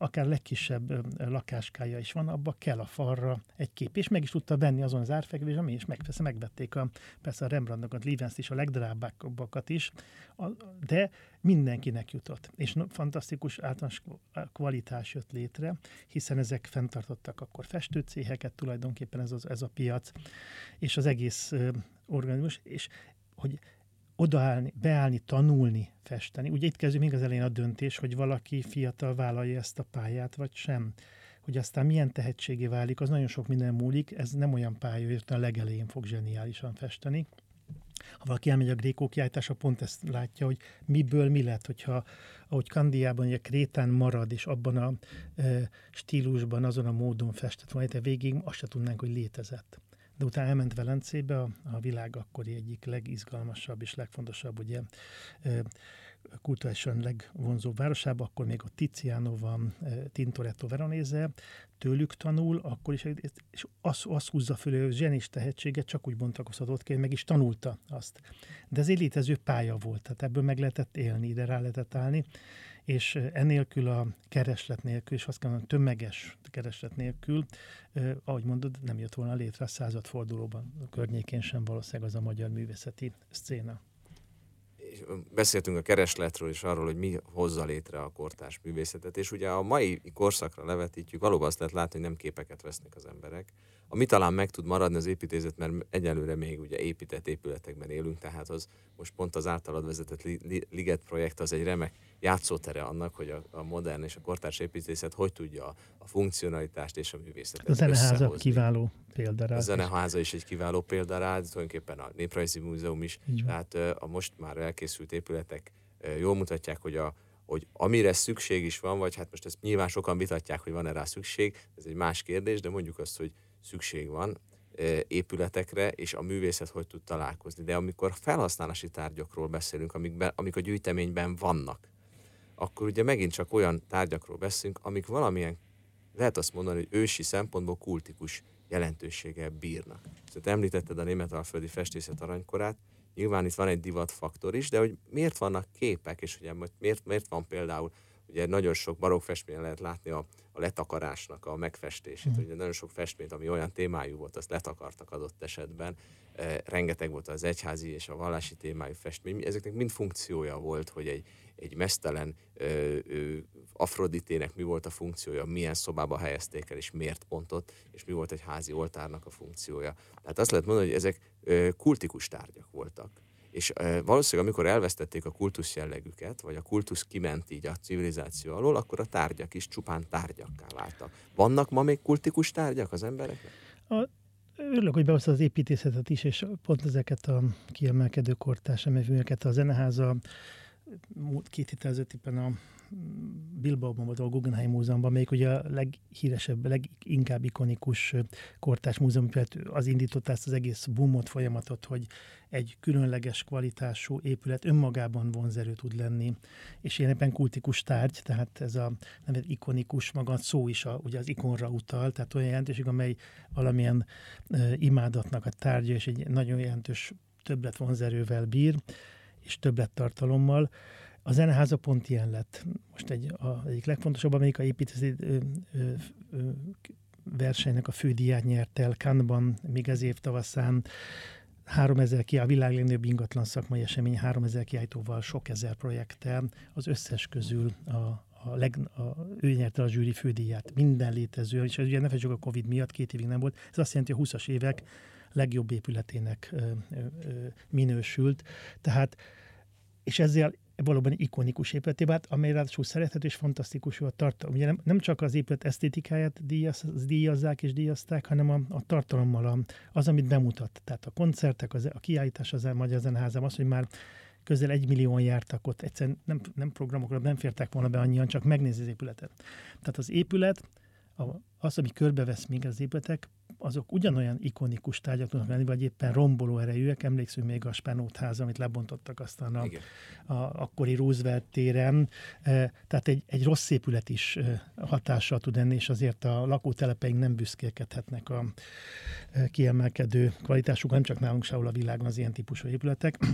akár legkisebb lakáskája is van, abba kell a falra egy kép, és meg is tudta venni azon az árfekvés, ami is meg, persze megvették a, persze a Rembrandtokat, Livens is, a legdrábbábbakat is, a, de mindenkinek jutott. És fantasztikus általános kvalitás jött létre, hiszen ezek fenntartottak akkor festőcéheket, tulajdonképpen ez, az, ez a piac, és az egész uh, organizmus, és hogy odaállni, beállni, tanulni, festeni. Ugye itt kezdő még az elején a döntés, hogy valaki fiatal vállalja ezt a pályát, vagy sem. Hogy aztán milyen tehetségé válik, az nagyon sok minden múlik. Ez nem olyan pálya, hogy a legelején fog zseniálisan festeni. Ha valaki elmegy a grékó kiállításra, pont ezt látja, hogy miből mi lett, hogyha ahogy Kandiában ugye Krétán marad, és abban a e, stílusban, azon a módon festett volna, de végig azt se tudnánk, hogy létezett de utána elment Velencébe, a, a világ akkori egyik legizgalmasabb és legfontosabb, ugye kulturálisan legvonzóbb városába, akkor még a Tiziano van, Tintoretto Veronese, tőlük tanul, akkor is, és azt, az húzza föl, hogy zsenis tehetséget csak úgy bontakozhatott ki, meg is tanulta azt. De ez egy létező pálya volt, tehát ebből meg lehetett élni, ide rá lehetett állni, és enélkül a kereslet nélkül, és azt kell mondani, tömeges kereslet nélkül, ahogy mondod, nem jött volna létre a századfordulóban, a környékén sem valószínűleg az a magyar művészeti szcéna. Beszéltünk a keresletről és arról, hogy mi hozza létre a kortárs művészetet, és ugye a mai korszakra levetítjük, valóban azt lehet látni, hogy nem képeket vesznek az emberek, ami talán meg tud maradni az építészet, mert egyelőre még ugye épített épületekben élünk, tehát az most pont az általad vezetett Liget projekt az egy remek játszótere annak, hogy a, a modern és a kortárs építészet hogy tudja a, a funkcionalitást és a művészetet A zeneháza kiváló példa rá. A zeneháza is egy kiváló példa rá, tulajdonképpen a Néprajzi Múzeum is, tehát a most már elkészült épületek jól mutatják, hogy a, hogy amire szükség is van, vagy hát most ezt nyilván sokan vitatják, hogy van-e rá szükség, ez egy más kérdés, de mondjuk azt, hogy szükség van épületekre, és a művészet hogy tud találkozni. De amikor felhasználási tárgyakról beszélünk, amik, be, amik a gyűjteményben vannak, akkor ugye megint csak olyan tárgyakról beszélünk, amik valamilyen, lehet azt mondani, hogy ősi szempontból kultikus jelentőséggel bírnak. Tehát említetted a német alföldi festészet aranykorát, nyilván itt van egy divatfaktor is, de hogy miért vannak képek, és ugye miért, miért van például ugye nagyon sok barokk festményen lehet látni a, a letakarásnak a megfestését. Mm. Ugye nagyon sok festményt, ami olyan témájú volt, azt letakartak adott esetben. E, rengeteg volt az egyházi és a vallási témájú festmény. Ezeknek mind funkciója volt, hogy egy, egy mesztelen ö, ö, Afroditének mi volt a funkciója, milyen szobába helyezték el, és miért pontot, és mi volt egy házi oltárnak a funkciója. Tehát azt lehet mondani, hogy ezek ö, kultikus tárgyak voltak és valószínűleg amikor elvesztették a kultusz jellegüket, vagy a kultusz kiment így a civilizáció alól, akkor a tárgyak is csupán tárgyakká váltak. Vannak ma még kultikus tárgyak az embereknek? A, örülök, hogy behozta az építészetet is, és pont ezeket a kiemelkedő kortárs emevőket a zeneháza két héttel éppen a Bilbaoban volt a Guggenheim Múzeumban, melyik ugye a leghíresebb, leginkább ikonikus kortárs múzeum, az indította ezt az egész boomot, folyamatot, hogy egy különleges kvalitású épület önmagában vonzerő tud lenni, és ilyen éppen kultikus tárgy, tehát ez a nevet ikonikus, maga szó is a, ugye az ikonra utal, tehát olyan jelentőség, amely valamilyen uh, imádatnak a tárgya, és egy nagyon jelentős többlet vonzerővel bír, és többlettartalommal. A zeneháza pont ilyen lett. Most egy, a, egyik legfontosabb amerikai építészeti versenynek a fődíját nyert el Cannes-ban, még az év tavaszán 3000 ki, a világ legnagyobb ingatlan szakmai esemény 3000 kiállítóval, sok ezer projekttel, az összes közül a, a, leg, a, ő nyerte a zsűri fődíját, minden létező, és ez ugye ne felejtsük a Covid miatt, két évig nem volt, ez azt jelenti, hogy a 20-as évek legjobb épületének ö, ö, minősült. Tehát, és ezzel valóban ikonikus épületé vált, amely ráadásul szerethető és fantasztikus a tartalom. Ugye nem, nem csak az épület esztétikáját díjaz, díjazzák és díjazták, hanem a, a tartalommal, a, az, amit bemutat. Tehát a koncertek, az, a kiállítás az Magyar Zeneházam, az, hogy már közel egy millióan jártak ott, egyszerűen nem, nem programokra nem fértek volna be annyian, csak megnézni az épületet. Tehát az épület, az, ami körbevesz még az épületek, azok ugyanolyan ikonikus tárgyak tudnak lenni, vagy éppen romboló erejűek. Emlékszünk még a Spánót ház, amit lebontottak aztán a, a akkori Roosevelt téren. Tehát egy, egy rossz épület is hatással tud lenni, és azért a lakótelepeink nem büszkélkedhetnek a kiemelkedő kvalitásuk, nem csak nálunk sehol a világon az ilyen típusú épületek. [CLEARS THROAT]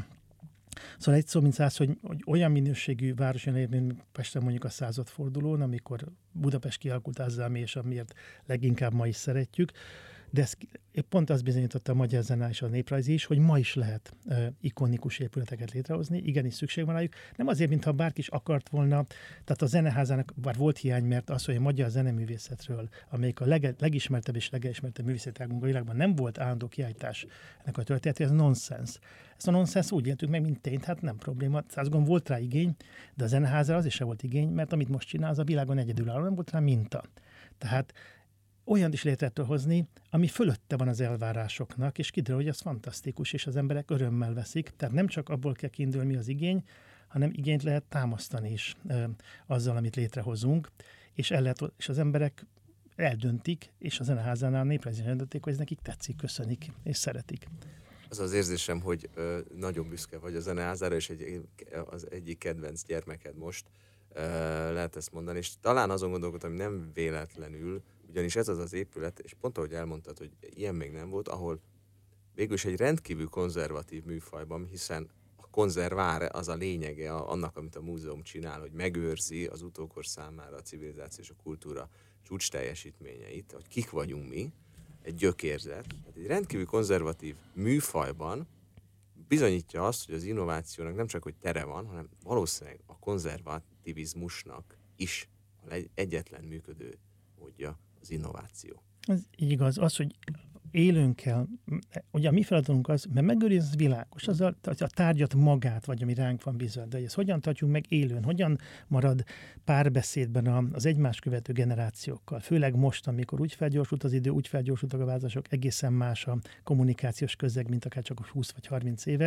Szóval egy szó, mint száz, hogy, hogy olyan minőségű város jön mint Pesten mondjuk a századfordulón, amikor Budapest kialakult azzal, és amiért leginkább ma is szeretjük, de ez pont azt bizonyította a magyar zene és a néprajz is, hogy ma is lehet uh, ikonikus épületeket létrehozni, igenis szükség van rájuk. Nem azért, mintha bárki is akart volna, tehát a zeneházának bár volt hiány, mert az, hogy a magyar zeneművészetről, amelyik a leg, legismertebb és legismertebb művészeti a világban nem volt állandó kiállítás ennek a történet, ez nonsens. Ezt a nonsens úgy éltük meg, mint tényt, hát nem probléma. Százgon volt rá igény, de a zeneháza az is se volt igény, mert amit most csinál, az a világon egyedülálló, nem volt rá minta. Tehát olyan is létre hozni, ami fölötte van az elvárásoknak, és kiderül, hogy az fantasztikus, és az emberek örömmel veszik. Tehát nem csak abból kell kiindulni, mi az igény, hanem igényt lehet támasztani is ö, azzal, amit létrehozunk, és, el lehet, és az emberek eldöntik, és a zeneházánál néprajzén eldöntik, hogy ez nekik tetszik, köszönik, és szeretik. Az az érzésem, hogy ö, nagyon büszke vagy a zeneházára, és egy, az egyik kedvenc gyermeked most, ö, lehet ezt mondani, és talán azon gondolkodtam, hogy nem véletlenül, ugyanis ez az az épület, és pont ahogy elmondtad, hogy ilyen még nem volt, ahol végülis egy rendkívül konzervatív műfajban, hiszen a konzervár az a lényege annak, amit a múzeum csinál, hogy megőrzi az utókor számára a civilizáció és a kultúra csúcs teljesítményeit, hogy kik vagyunk mi, egy gyökérzet. Tehát egy rendkívül konzervatív műfajban bizonyítja azt, hogy az innovációnak nem csak hogy tere van, hanem valószínűleg a konzervativizmusnak is egyetlen működő módja az innováció. Ez igaz. Az, hogy élőn kell, ugye a mi feladatunk az, mert megőriz, az világos, az a, a tárgyat magát, vagy ami ránk van bízva, de ezt hogyan tartjuk meg élőn, hogyan marad párbeszédben az egymás követő generációkkal, főleg most, amikor úgy felgyorsult az idő, úgy felgyorsultak a változások, egészen más a kommunikációs közeg, mint akár csak 20 vagy 30 éve.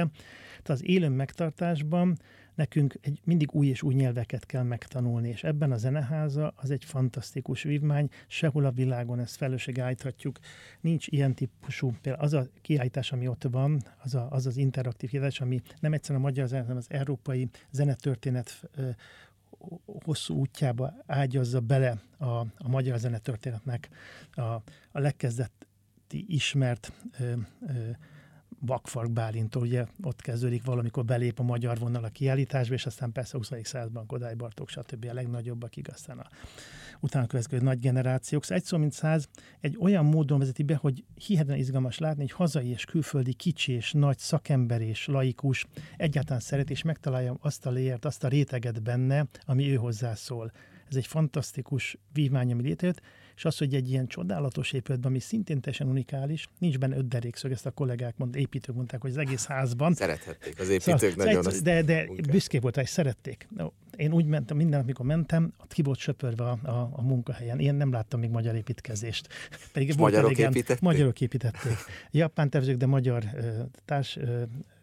Tehát az élőn megtartásban nekünk egy, mindig új és új nyelveket kell megtanulni, és ebben a zeneháza az egy fantasztikus vívmány, sehol a világon ezt felelősség állíthatjuk. Nincs ilyen típusú, például az a kiállítás, ami ott van, az a, az, az interaktív kiállítás, ami nem egyszerűen a magyar zene, hanem az európai zenetörténet hosszú útjába ágyazza bele a, a magyar zenetörténetnek a, a legkezdeti ismert ö, ö, Vakfark Bálintól, ugye ott kezdődik valamikor belép a magyar vonal a kiállításba, és aztán persze 20. században Kodály Bartók, stb. a legnagyobb, akik aztán a utána következő nagy generációk. Szóval egy szó, mint száz, egy olyan módon vezeti be, hogy hihetetlen izgalmas látni, hogy hazai és külföldi kicsi és nagy szakember és laikus egyáltalán szeret és megtalálja azt a léért, azt a réteget benne, ami ő hozzászól. Ez egy fantasztikus vívmány, ami létrejött, és az, hogy egy ilyen csodálatos épületben, ami szintén teljesen unikális, nincs benne öt derékszög, ezt a kollégák, mond, építők mondták, hogy az egész házban. Szerethették az építők szóval, nagyon. De, de büszkék voltak, és szerették. Én úgy mentem, minden, amikor mentem, ott ki volt söpörve a, a, a munkahelyen. Én nem láttam még magyar építkezést. Pedig magyarok építették? Magyarok építették. Japán tervezők, de magyar társ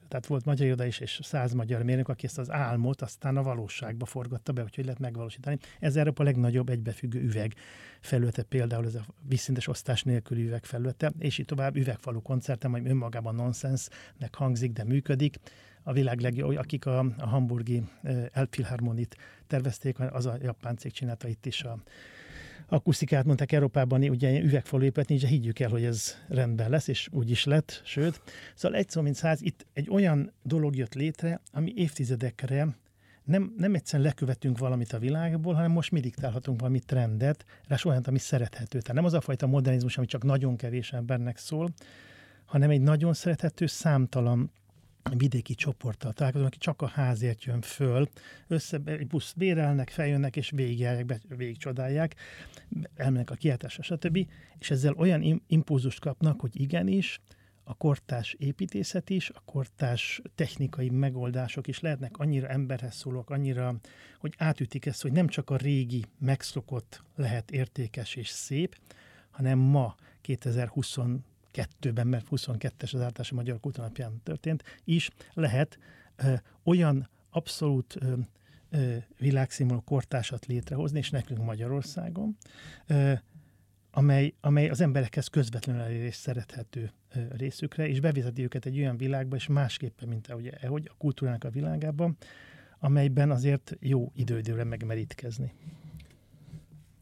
tehát volt magyar iroda is, és száz magyar mérnök, aki ezt az álmot aztán a valóságba forgatta be, hogy lehet megvalósítani. Ez Európa legnagyobb egybefüggő üveg felülete, például ez a vízszintes osztás nélküli üveg felülete, és így tovább üvegfalú koncertem, ami önmagában nonsensnek hangzik, de működik. A világ legjobb, akik a, a hamburgi Elbphilharmonit tervezték, az a japán cég csinálta itt is a akusztikát mondták Európában, ugye üvegfalú épület nincs, de higgyük el, hogy ez rendben lesz, és úgy is lett, sőt. Szóval egy szó, mint száz, itt egy olyan dolog jött létre, ami évtizedekre nem, nem egyszerűen lekövetünk valamit a világból, hanem most mi diktálhatunk valami trendet, rá olyan, ami szerethető. Tehát nem az a fajta modernizmus, ami csak nagyon kevés embernek szól, hanem egy nagyon szerethető, számtalan vidéki csoporttal találkozom, aki csak a házért jön föl, össze, egy busz bérelnek, feljönnek, és végigjárják, végigcsodálják, elmennek a kiáltásra, stb. És ezzel olyan impulzust kapnak, hogy igenis, a kortás építészet is, a kortás technikai megoldások is lehetnek. Annyira emberhez szólók, annyira, hogy átütik ezt, hogy nem csak a régi, megszokott lehet értékes és szép, hanem ma 2022-ben, mert 22-es az átás a Magyar Kultúrnapján történt, is lehet ö, olyan abszolút ö, ö, világszínvonalú kortásat létrehozni, és nekünk Magyarországon, ö, amely, amely az emberekhez közvetlenül elérés szerethető részükre, és bevezeti őket egy olyan világba, és másképpen, mint ahogy, ahogy a kultúrának a világában, amelyben azért jó időidőre megmerítkezni.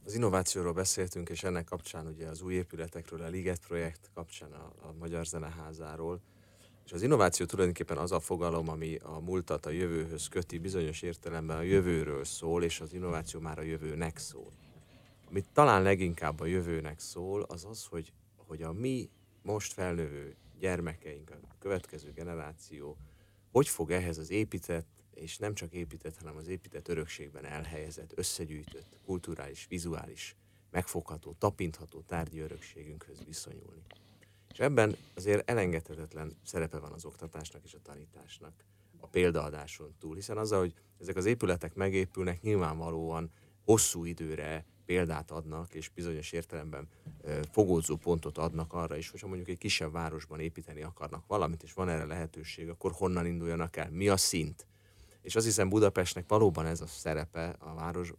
Az innovációról beszéltünk, és ennek kapcsán ugye az új épületekről, a Liget projekt kapcsán a, a Magyar Zeneházáról. És az innováció tulajdonképpen az a fogalom, ami a múltat a jövőhöz köti, bizonyos értelemben a jövőről szól, és az innováció már a jövőnek szól. Amit talán leginkább a jövőnek szól, az az, hogy, hogy a mi most felnövő gyermekeink, a következő generáció, hogy fog ehhez az épített, és nem csak épített, hanem az épített örökségben elhelyezett, összegyűjtött, kulturális, vizuális, megfogható, tapintható tárgyi örökségünkhöz viszonyulni. És ebben azért elengedhetetlen szerepe van az oktatásnak és a tanításnak a példaadáson túl, hiszen azzal, hogy ezek az épületek megépülnek, nyilvánvalóan hosszú időre példát adnak, és bizonyos értelemben fogódzó pontot adnak arra is, hogyha mondjuk egy kisebb városban építeni akarnak valamit, és van erre lehetőség, akkor honnan induljanak el, mi a szint. És azt hiszem Budapestnek valóban ez a szerepe a város,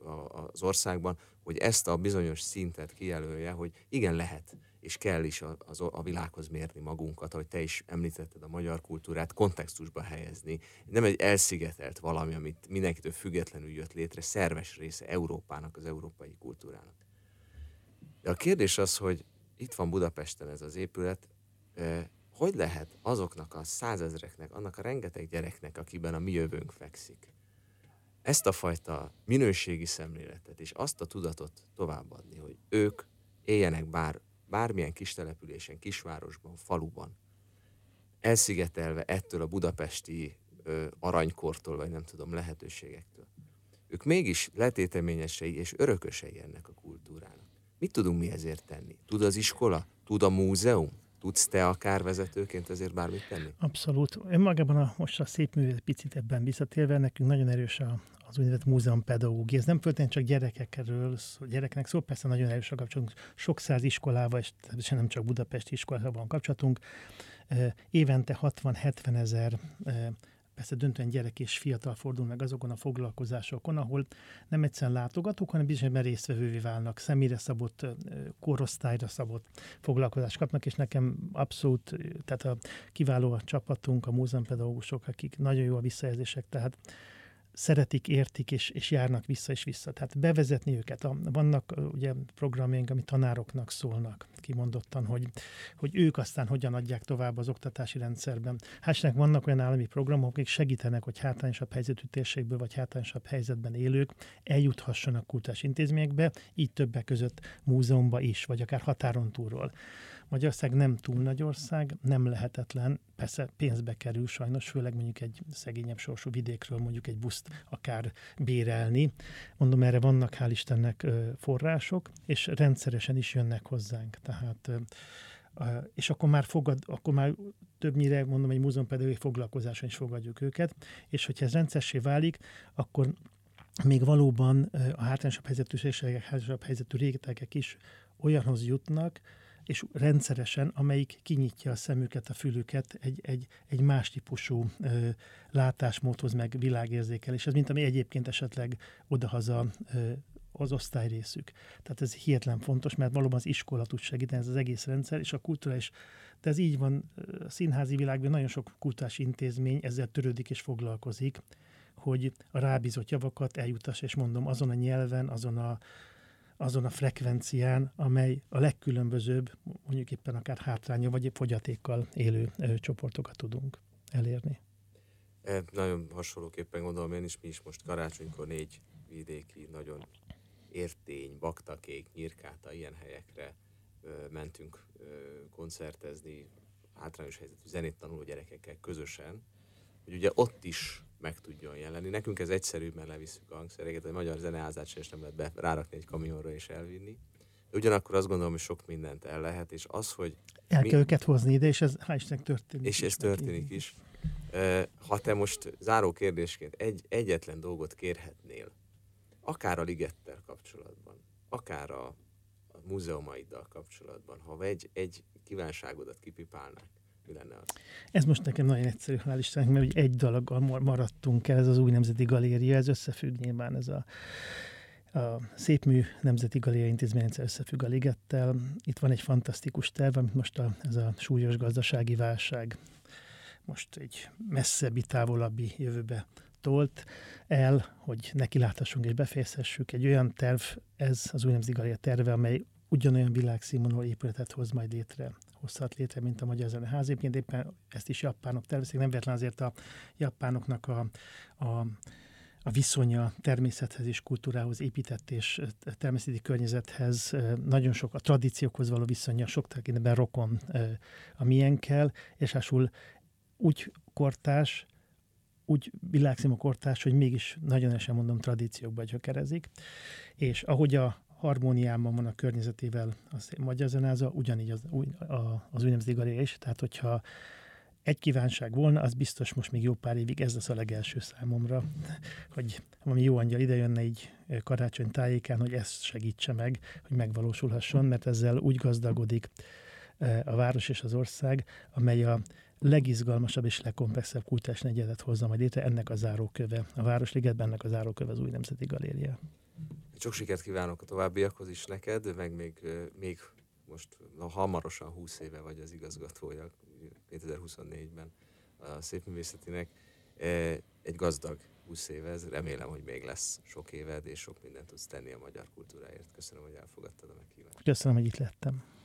az országban, hogy ezt a bizonyos szintet kijelölje, hogy igen, lehet és kell is a, a, a világhoz mérni magunkat, ahogy te is említetted a magyar kultúrát, kontextusba helyezni. Nem egy elszigetelt valami, amit mindenkitől függetlenül jött létre, szerves része Európának, az európai kultúrának. De a kérdés az, hogy itt van Budapesten ez az épület, hogy lehet azoknak a százezreknek, annak a rengeteg gyereknek, akiben a mi jövőnk fekszik, ezt a fajta minőségi szemléletet és azt a tudatot továbbadni, hogy ők éljenek bár bármilyen kis településen, kisvárosban, faluban, elszigetelve ettől a budapesti ö, aranykortól, vagy nem tudom, lehetőségektől. Ők mégis letéteményesei és örökösei ennek a kultúrának. Mit tudunk mi ezért tenni? Tud az iskola? Tud a múzeum? Tudsz te akár vezetőként ezért bármit tenni? Abszolút. Önmagában a, most a szép mű picit ebben visszatérve, nekünk nagyon erős a, az úgynevezett múzeum pedagógia. Ez nem föltétlenül csak gyerekekről, gyereknek szó, persze nagyon erős a kapcsolatunk. Sok száz iskolával, és nem csak Budapesti iskolával van kapcsolatunk. Évente 60-70 ezer persze döntően gyerek és fiatal fordul meg azokon a foglalkozásokon, ahol nem egyszerűen látogatók, hanem bizonyos résztvevővé válnak, személyre szabott, korosztályra szabott foglalkozást kapnak, és nekem abszolút, tehát a kiváló a csapatunk, a múzeumpedagógusok, akik nagyon jó a visszajelzések, tehát szeretik, értik, és, és járnak vissza és vissza. Tehát bevezetni őket. A, vannak ugye programjaink, ami tanároknak szólnak kimondottan, hogy, hogy ők aztán hogyan adják tovább az oktatási rendszerben. Hát vannak olyan állami programok, akik segítenek, hogy hátrányosabb helyzetű térségből vagy hátrányosabb helyzetben élők eljuthassanak kultúrás intézményekbe, így többek között múzeumba is, vagy akár határon túlról. Magyarország nem túl nagy ország, nem lehetetlen, persze pénzbe kerül sajnos, főleg mondjuk egy szegényebb sorsú vidékről mondjuk egy buszt akár bérelni. Mondom, erre vannak hál' Istennek források, és rendszeresen is jönnek hozzánk. Tehát és akkor már fogad, akkor már többnyire mondom, egy múzeumpedagógiai foglalkozáson is fogadjuk őket, és hogyha ez rendszersé válik, akkor még valóban a hátrányosabb helyzetűségek, hátrányosabb helyzetű rétegek is olyanhoz jutnak, és rendszeresen, amelyik kinyitja a szemüket, a fülüket egy, egy, egy más típusú ö, látásmódhoz, meg világérzékeléshez, mint ami egyébként esetleg odahaza ö, az osztályrészük. Tehát ez hihetlen fontos, mert valóban az iskola tud segíteni, ez az egész rendszer, és a kultúra is. De ez így van, a színházi világban nagyon sok kultúrás intézmény ezzel törődik és foglalkozik, hogy a rábízott javakat eljutas, és mondom, azon a nyelven, azon a azon a frekvencián, amely a legkülönbözőbb, mondjuk éppen akár hátránya vagy fogyatékkal élő csoportokat tudunk elérni. E, nagyon hasonlóképpen gondolom én is, mi is most karácsonykor négy vidéki, nagyon értény, baktakék, nyírkáta, ilyen helyekre ö, mentünk ö, koncertezni hátrányos helyzetű zenét tanuló gyerekekkel közösen, hogy ugye ott is meg tudjon jelenni. Nekünk ez egyszerűbb, mert levisszük a hangszereket, egy magyar zeneházát sem nem lehet be, rárakni egy kamionra és elvinni. Ugyanakkor azt gondolom, hogy sok mindent el lehet, és az, hogy... El mi... kell őket hozni ide, és ez hál' Istennek történik. És ez történik is. Ha te most záró kérdésként egy, egyetlen dolgot kérhetnél, akár a ligettel kapcsolatban, akár a, a múzeumaiddal kapcsolatban, ha egy, egy kívánságodat kipipálnák, lenne az? Ez most nekem nagyon egyszerű, hál' Istennek, mert egy dalaggal maradtunk el, ez az új Nemzeti Galéria, ez összefügg nyilván ez a a Szépmű Nemzeti Galéria Intézményrendszer összefügg a ligettel. Itt van egy fantasztikus terv, amit most a, ez a súlyos gazdasági válság most egy messzebbi, távolabbi jövőbe tolt el, hogy nekiláthassunk és befejezhessük. Egy olyan terv, ez az új Nemzeti Galéria terve, amely ugyanolyan világszínvonalú épületet hoz majd létre, hozhat létre, mint a Magyar Zeneház. Egyébként éppen ezt is japánok tervezik, nem véletlen azért a japánoknak a, a a viszonya természethez és kultúrához épített és természeti környezethez nagyon sok a tradíciókhoz való viszonya sok tekintetben rokon a miénkkel, és ásul úgy kortás, úgy világszínű kortás, hogy mégis nagyon esen mondom tradíciókba gyökerezik, és ahogy a harmóniában van a környezetével az magyar zenáza, ugyanígy az, az úgynevezett galéria is, tehát hogyha egy kívánság volna, az biztos most még jó pár évig ez lesz a legelső számomra, hogy valami jó angyal idejönne így karácsony tájékán, hogy ezt segítse meg, hogy megvalósulhasson, mert ezzel úgy gazdagodik a város és az ország, amely a legizgalmasabb és legkomplexebb kultúrás negyedet hozza majd létre, ennek a záróköve. A Városligetben ennek a záróköve az új Nemzeti Galéria. Sok sikert kívánok a továbbiakhoz is neked, meg még, még most na, hamarosan 20 éve vagy az igazgatója 2024-ben a szépművészetinek. Egy gazdag 20 éve, ez remélem, hogy még lesz sok éved, és sok mindent tudsz tenni a magyar kultúráért. Köszönöm, hogy elfogadtad a meghívást. Köszönöm, hogy itt lettem.